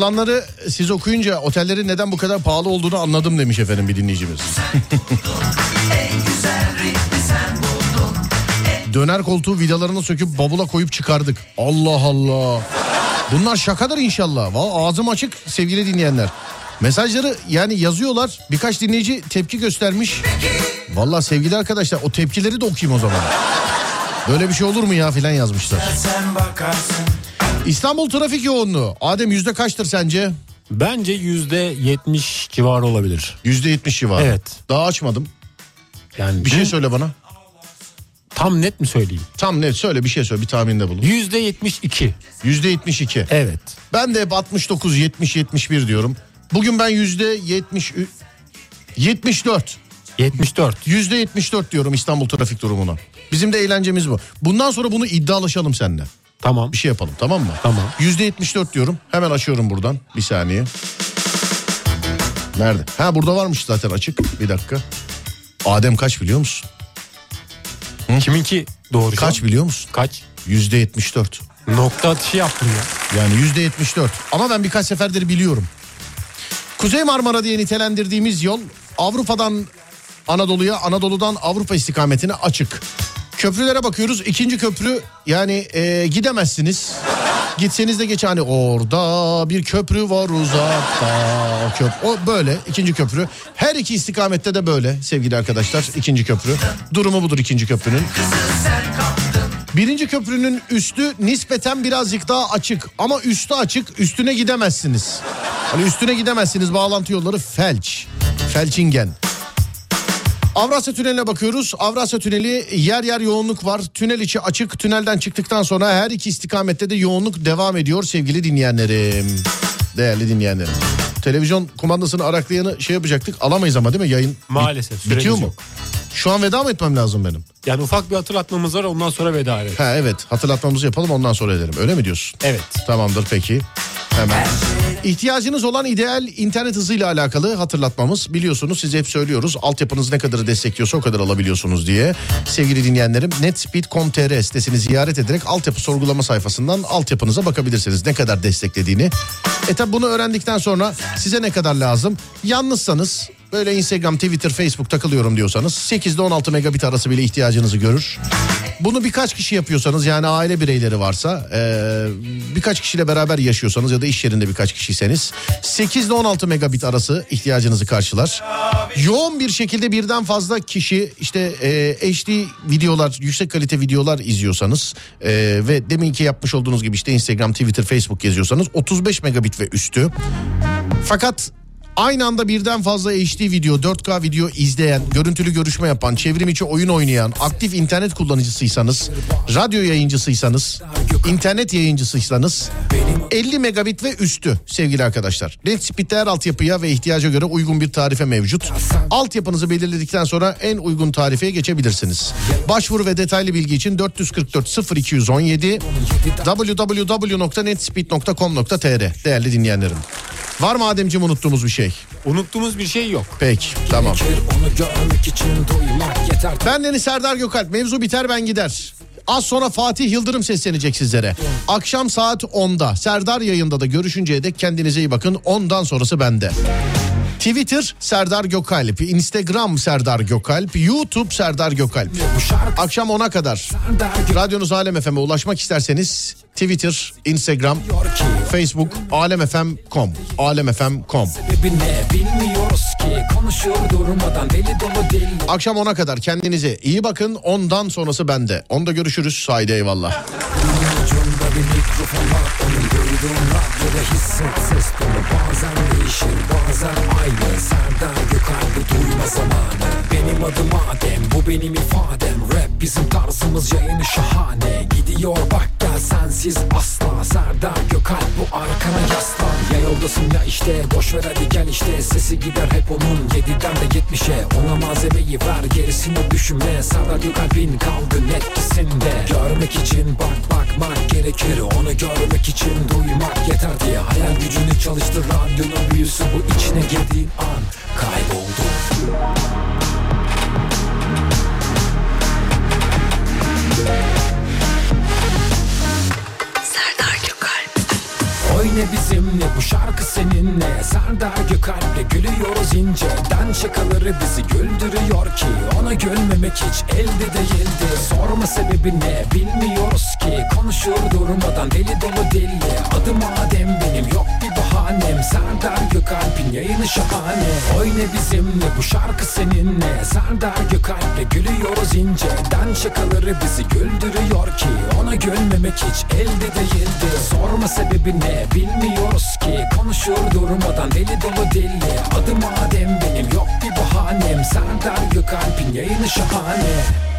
Bilirsin Yazılanları siz okuyunca otellerin neden bu kadar pahalı olduğunu anladım demiş efendim bir dinleyicimiz. Döner koltuğu vidalarını söküp bavula koyup çıkardık. Allah Allah. Bunlar şakadır inşallah. Vallahi ağzım açık sevgili dinleyenler. Mesajları yani yazıyorlar. Birkaç dinleyici tepki göstermiş. Vallahi sevgili arkadaşlar o tepkileri de okuyayım o zaman. Böyle bir şey olur mu ya filan yazmışlar. Sen bakarsın İstanbul trafik yoğunluğu. Adem yüzde kaçtır sence? Bence yüzde yetmiş civarı olabilir. Yüzde yetmiş civarı. Evet. Daha açmadım. Yani Bir şey söyle bana. Tam net mi söyleyeyim? Tam net söyle bir şey söyle bir tahminde bulun. Yüzde yetmiş iki. Yüzde yetmiş iki. Evet. Ben de hep 69, 70, 71 diyorum. Bugün ben yüzde 70, 74. 74. Yüzde 74 diyorum İstanbul trafik durumuna. Bizim de eğlencemiz bu. Bundan sonra bunu iddialaşalım seninle. Tamam. Bir şey yapalım tamam mı? Tamam. Yüzde 74 diyorum. Hemen açıyorum buradan. Bir saniye. Nerede? Ha burada varmış zaten açık. Bir dakika. Adem kaç biliyor musun? Kiminki doğru? Kaç biliyor musun? Kaç? Yüzde 74. Nokta atışı yaptım ya. Yani yüzde 74. Ama ben birkaç seferdir biliyorum. Kuzey Marmara diye nitelendirdiğimiz yol Avrupa'dan Anadolu'ya, Anadolu'dan Avrupa istikametine açık. Köprülere bakıyoruz. İkinci köprü yani e, gidemezsiniz. Gitseniz de geç hani orada bir köprü var uzakta. Köp o böyle ikinci köprü. Her iki istikamette de böyle sevgili arkadaşlar ikinci köprü. Durumu budur ikinci köprünün. Birinci köprünün üstü nispeten birazcık daha açık ama üstü açık üstüne gidemezsiniz. Hani üstüne gidemezsiniz bağlantı yolları felç. Felçingen. Avrasya Tüneli'ne bakıyoruz. Avrasya Tüneli yer yer yoğunluk var. Tünel içi açık. Tünelden çıktıktan sonra her iki istikamette de yoğunluk devam ediyor sevgili dinleyenlerim. Değerli dinleyenlerim. Televizyon kumandasını araklayanı şey yapacaktık. Alamayız ama değil mi yayın? Maalesef, Bit- bitiyor mu? yok. Şu an veda mı etmem lazım benim? Yani ufak bir hatırlatmamız var ondan sonra veda edelim. Ha evet hatırlatmamızı yapalım ondan sonra edelim. Öyle mi diyorsun? Evet. Tamamdır peki. Hemen. İhtiyacınız olan ideal internet hızıyla alakalı hatırlatmamız. Biliyorsunuz size hep söylüyoruz. Altyapınız ne kadarı destekliyorsa o kadar alabiliyorsunuz diye. Sevgili dinleyenlerim netspeed.com.tr sitesini ziyaret ederek altyapı sorgulama sayfasından altyapınıza bakabilirsiniz. Ne kadar desteklediğini. E tabi bunu öğrendikten sonra size ne kadar lazım? Yalnızsanız böyle Instagram, Twitter, Facebook takılıyorum diyorsanız 8'de 16 megabit arası bile ihtiyacınızı görür. Bunu birkaç kişi yapıyorsanız yani aile bireyleri varsa e, birkaç kişiyle beraber yaşıyorsanız ya da iş yerinde birkaç kişiyseniz 8 ile 16 megabit arası ihtiyacınızı karşılar. Yoğun bir şekilde birden fazla kişi işte e, HD videolar yüksek kalite videolar izliyorsanız e, ve deminki yapmış olduğunuz gibi işte Instagram, Twitter, Facebook geziyorsanız 35 megabit ve üstü. Fakat Aynı anda birden fazla HD video, 4K video izleyen, görüntülü görüşme yapan, çevrim içi oyun oynayan, aktif internet kullanıcısıysanız, radyo yayıncısıysanız, internet yayıncısıysanız 50 megabit ve üstü sevgili arkadaşlar. NetSpeed'de her altyapıya ve ihtiyaca göre uygun bir tarife mevcut. Altyapınızı belirledikten sonra en uygun tarifeye geçebilirsiniz. Başvuru ve detaylı bilgi için 444 0217 www.netspeed.com.tr değerli dinleyenlerim. Var mı Ademciğim unuttuğumuz bir şey? Unuttuğumuz bir şey yok. Peki tamam. Ben Deniz Serdar Gökalp. Mevzu biter ben gider. Az sonra Fatih Yıldırım seslenecek sizlere. Akşam saat 10'da Serdar yayında da görüşünceye dek kendinize iyi bakın. Ondan sonrası bende. Twitter Serdar Gökalp, Instagram Serdar Gökalp, YouTube Serdar Gökalp. Akşam 10'a kadar radyonuz Alem FM'e ulaşmak isterseniz Twitter, Instagram, Facebook, alemfm.com, alemfm.com. Sebebi ki Konuşuyor durmadan deli dolu deli Akşam 10'a kadar kendinize iyi bakın. Ondan sonrası bende. Onda görüşürüz. Haydi eyvallah. Ucunda bir mikrofon var Onun duyduğun radyoda hisset ses tonu Bazen değişir bazen aynı Serdar Gökalp'i duyma zamanı Benim adım Adem bu benim ifadem Rap bizim tarzımız yayını şahane Gidiyor bak sensiz asla. Serdar Gökalp bu arkana yaslan Ya yoldasın ya işte boş ver hadi gel işte. Sesi gider hep onun 7'den de 70'e Ona malzemeyi ver gerisini düşünme. Serdar Gökalp'in kalbin etkisinde. Görmek için bak bakmak gerekir. Onu görmek için duymak yeter diye. Hayal gücünü çalıştır radyonun büyüsü Bu içine girdiğin an kayboldu Serdar Gökalp. Oy Oyna bizimle bu şarkı seninle. Serdar Gökalp'le gülüyoruz inceden Şakaları bizi güldürüyor ki. Ona gülmemek hiç elde değildi. Sorma sebebi ne bilmiyoruz ki. Konuşur durmadan deli dolu deli Adım Adem benim yok bir bahanem Serdar Gökalp'in yayını şahane. Oyna bizimle bu şarkı seninle. Serdar Gökalp'le gülüyoruz inceden Şakaları bizi güldürüyor ki. Ona gülmemek hiç elde değildi. Sorma sebebi ne bilmiyoruz ki. Konuşur durmadan deli dolu deli Adım Adem benim yok bir bahanem. Serdar Gökalp'in yayını şahane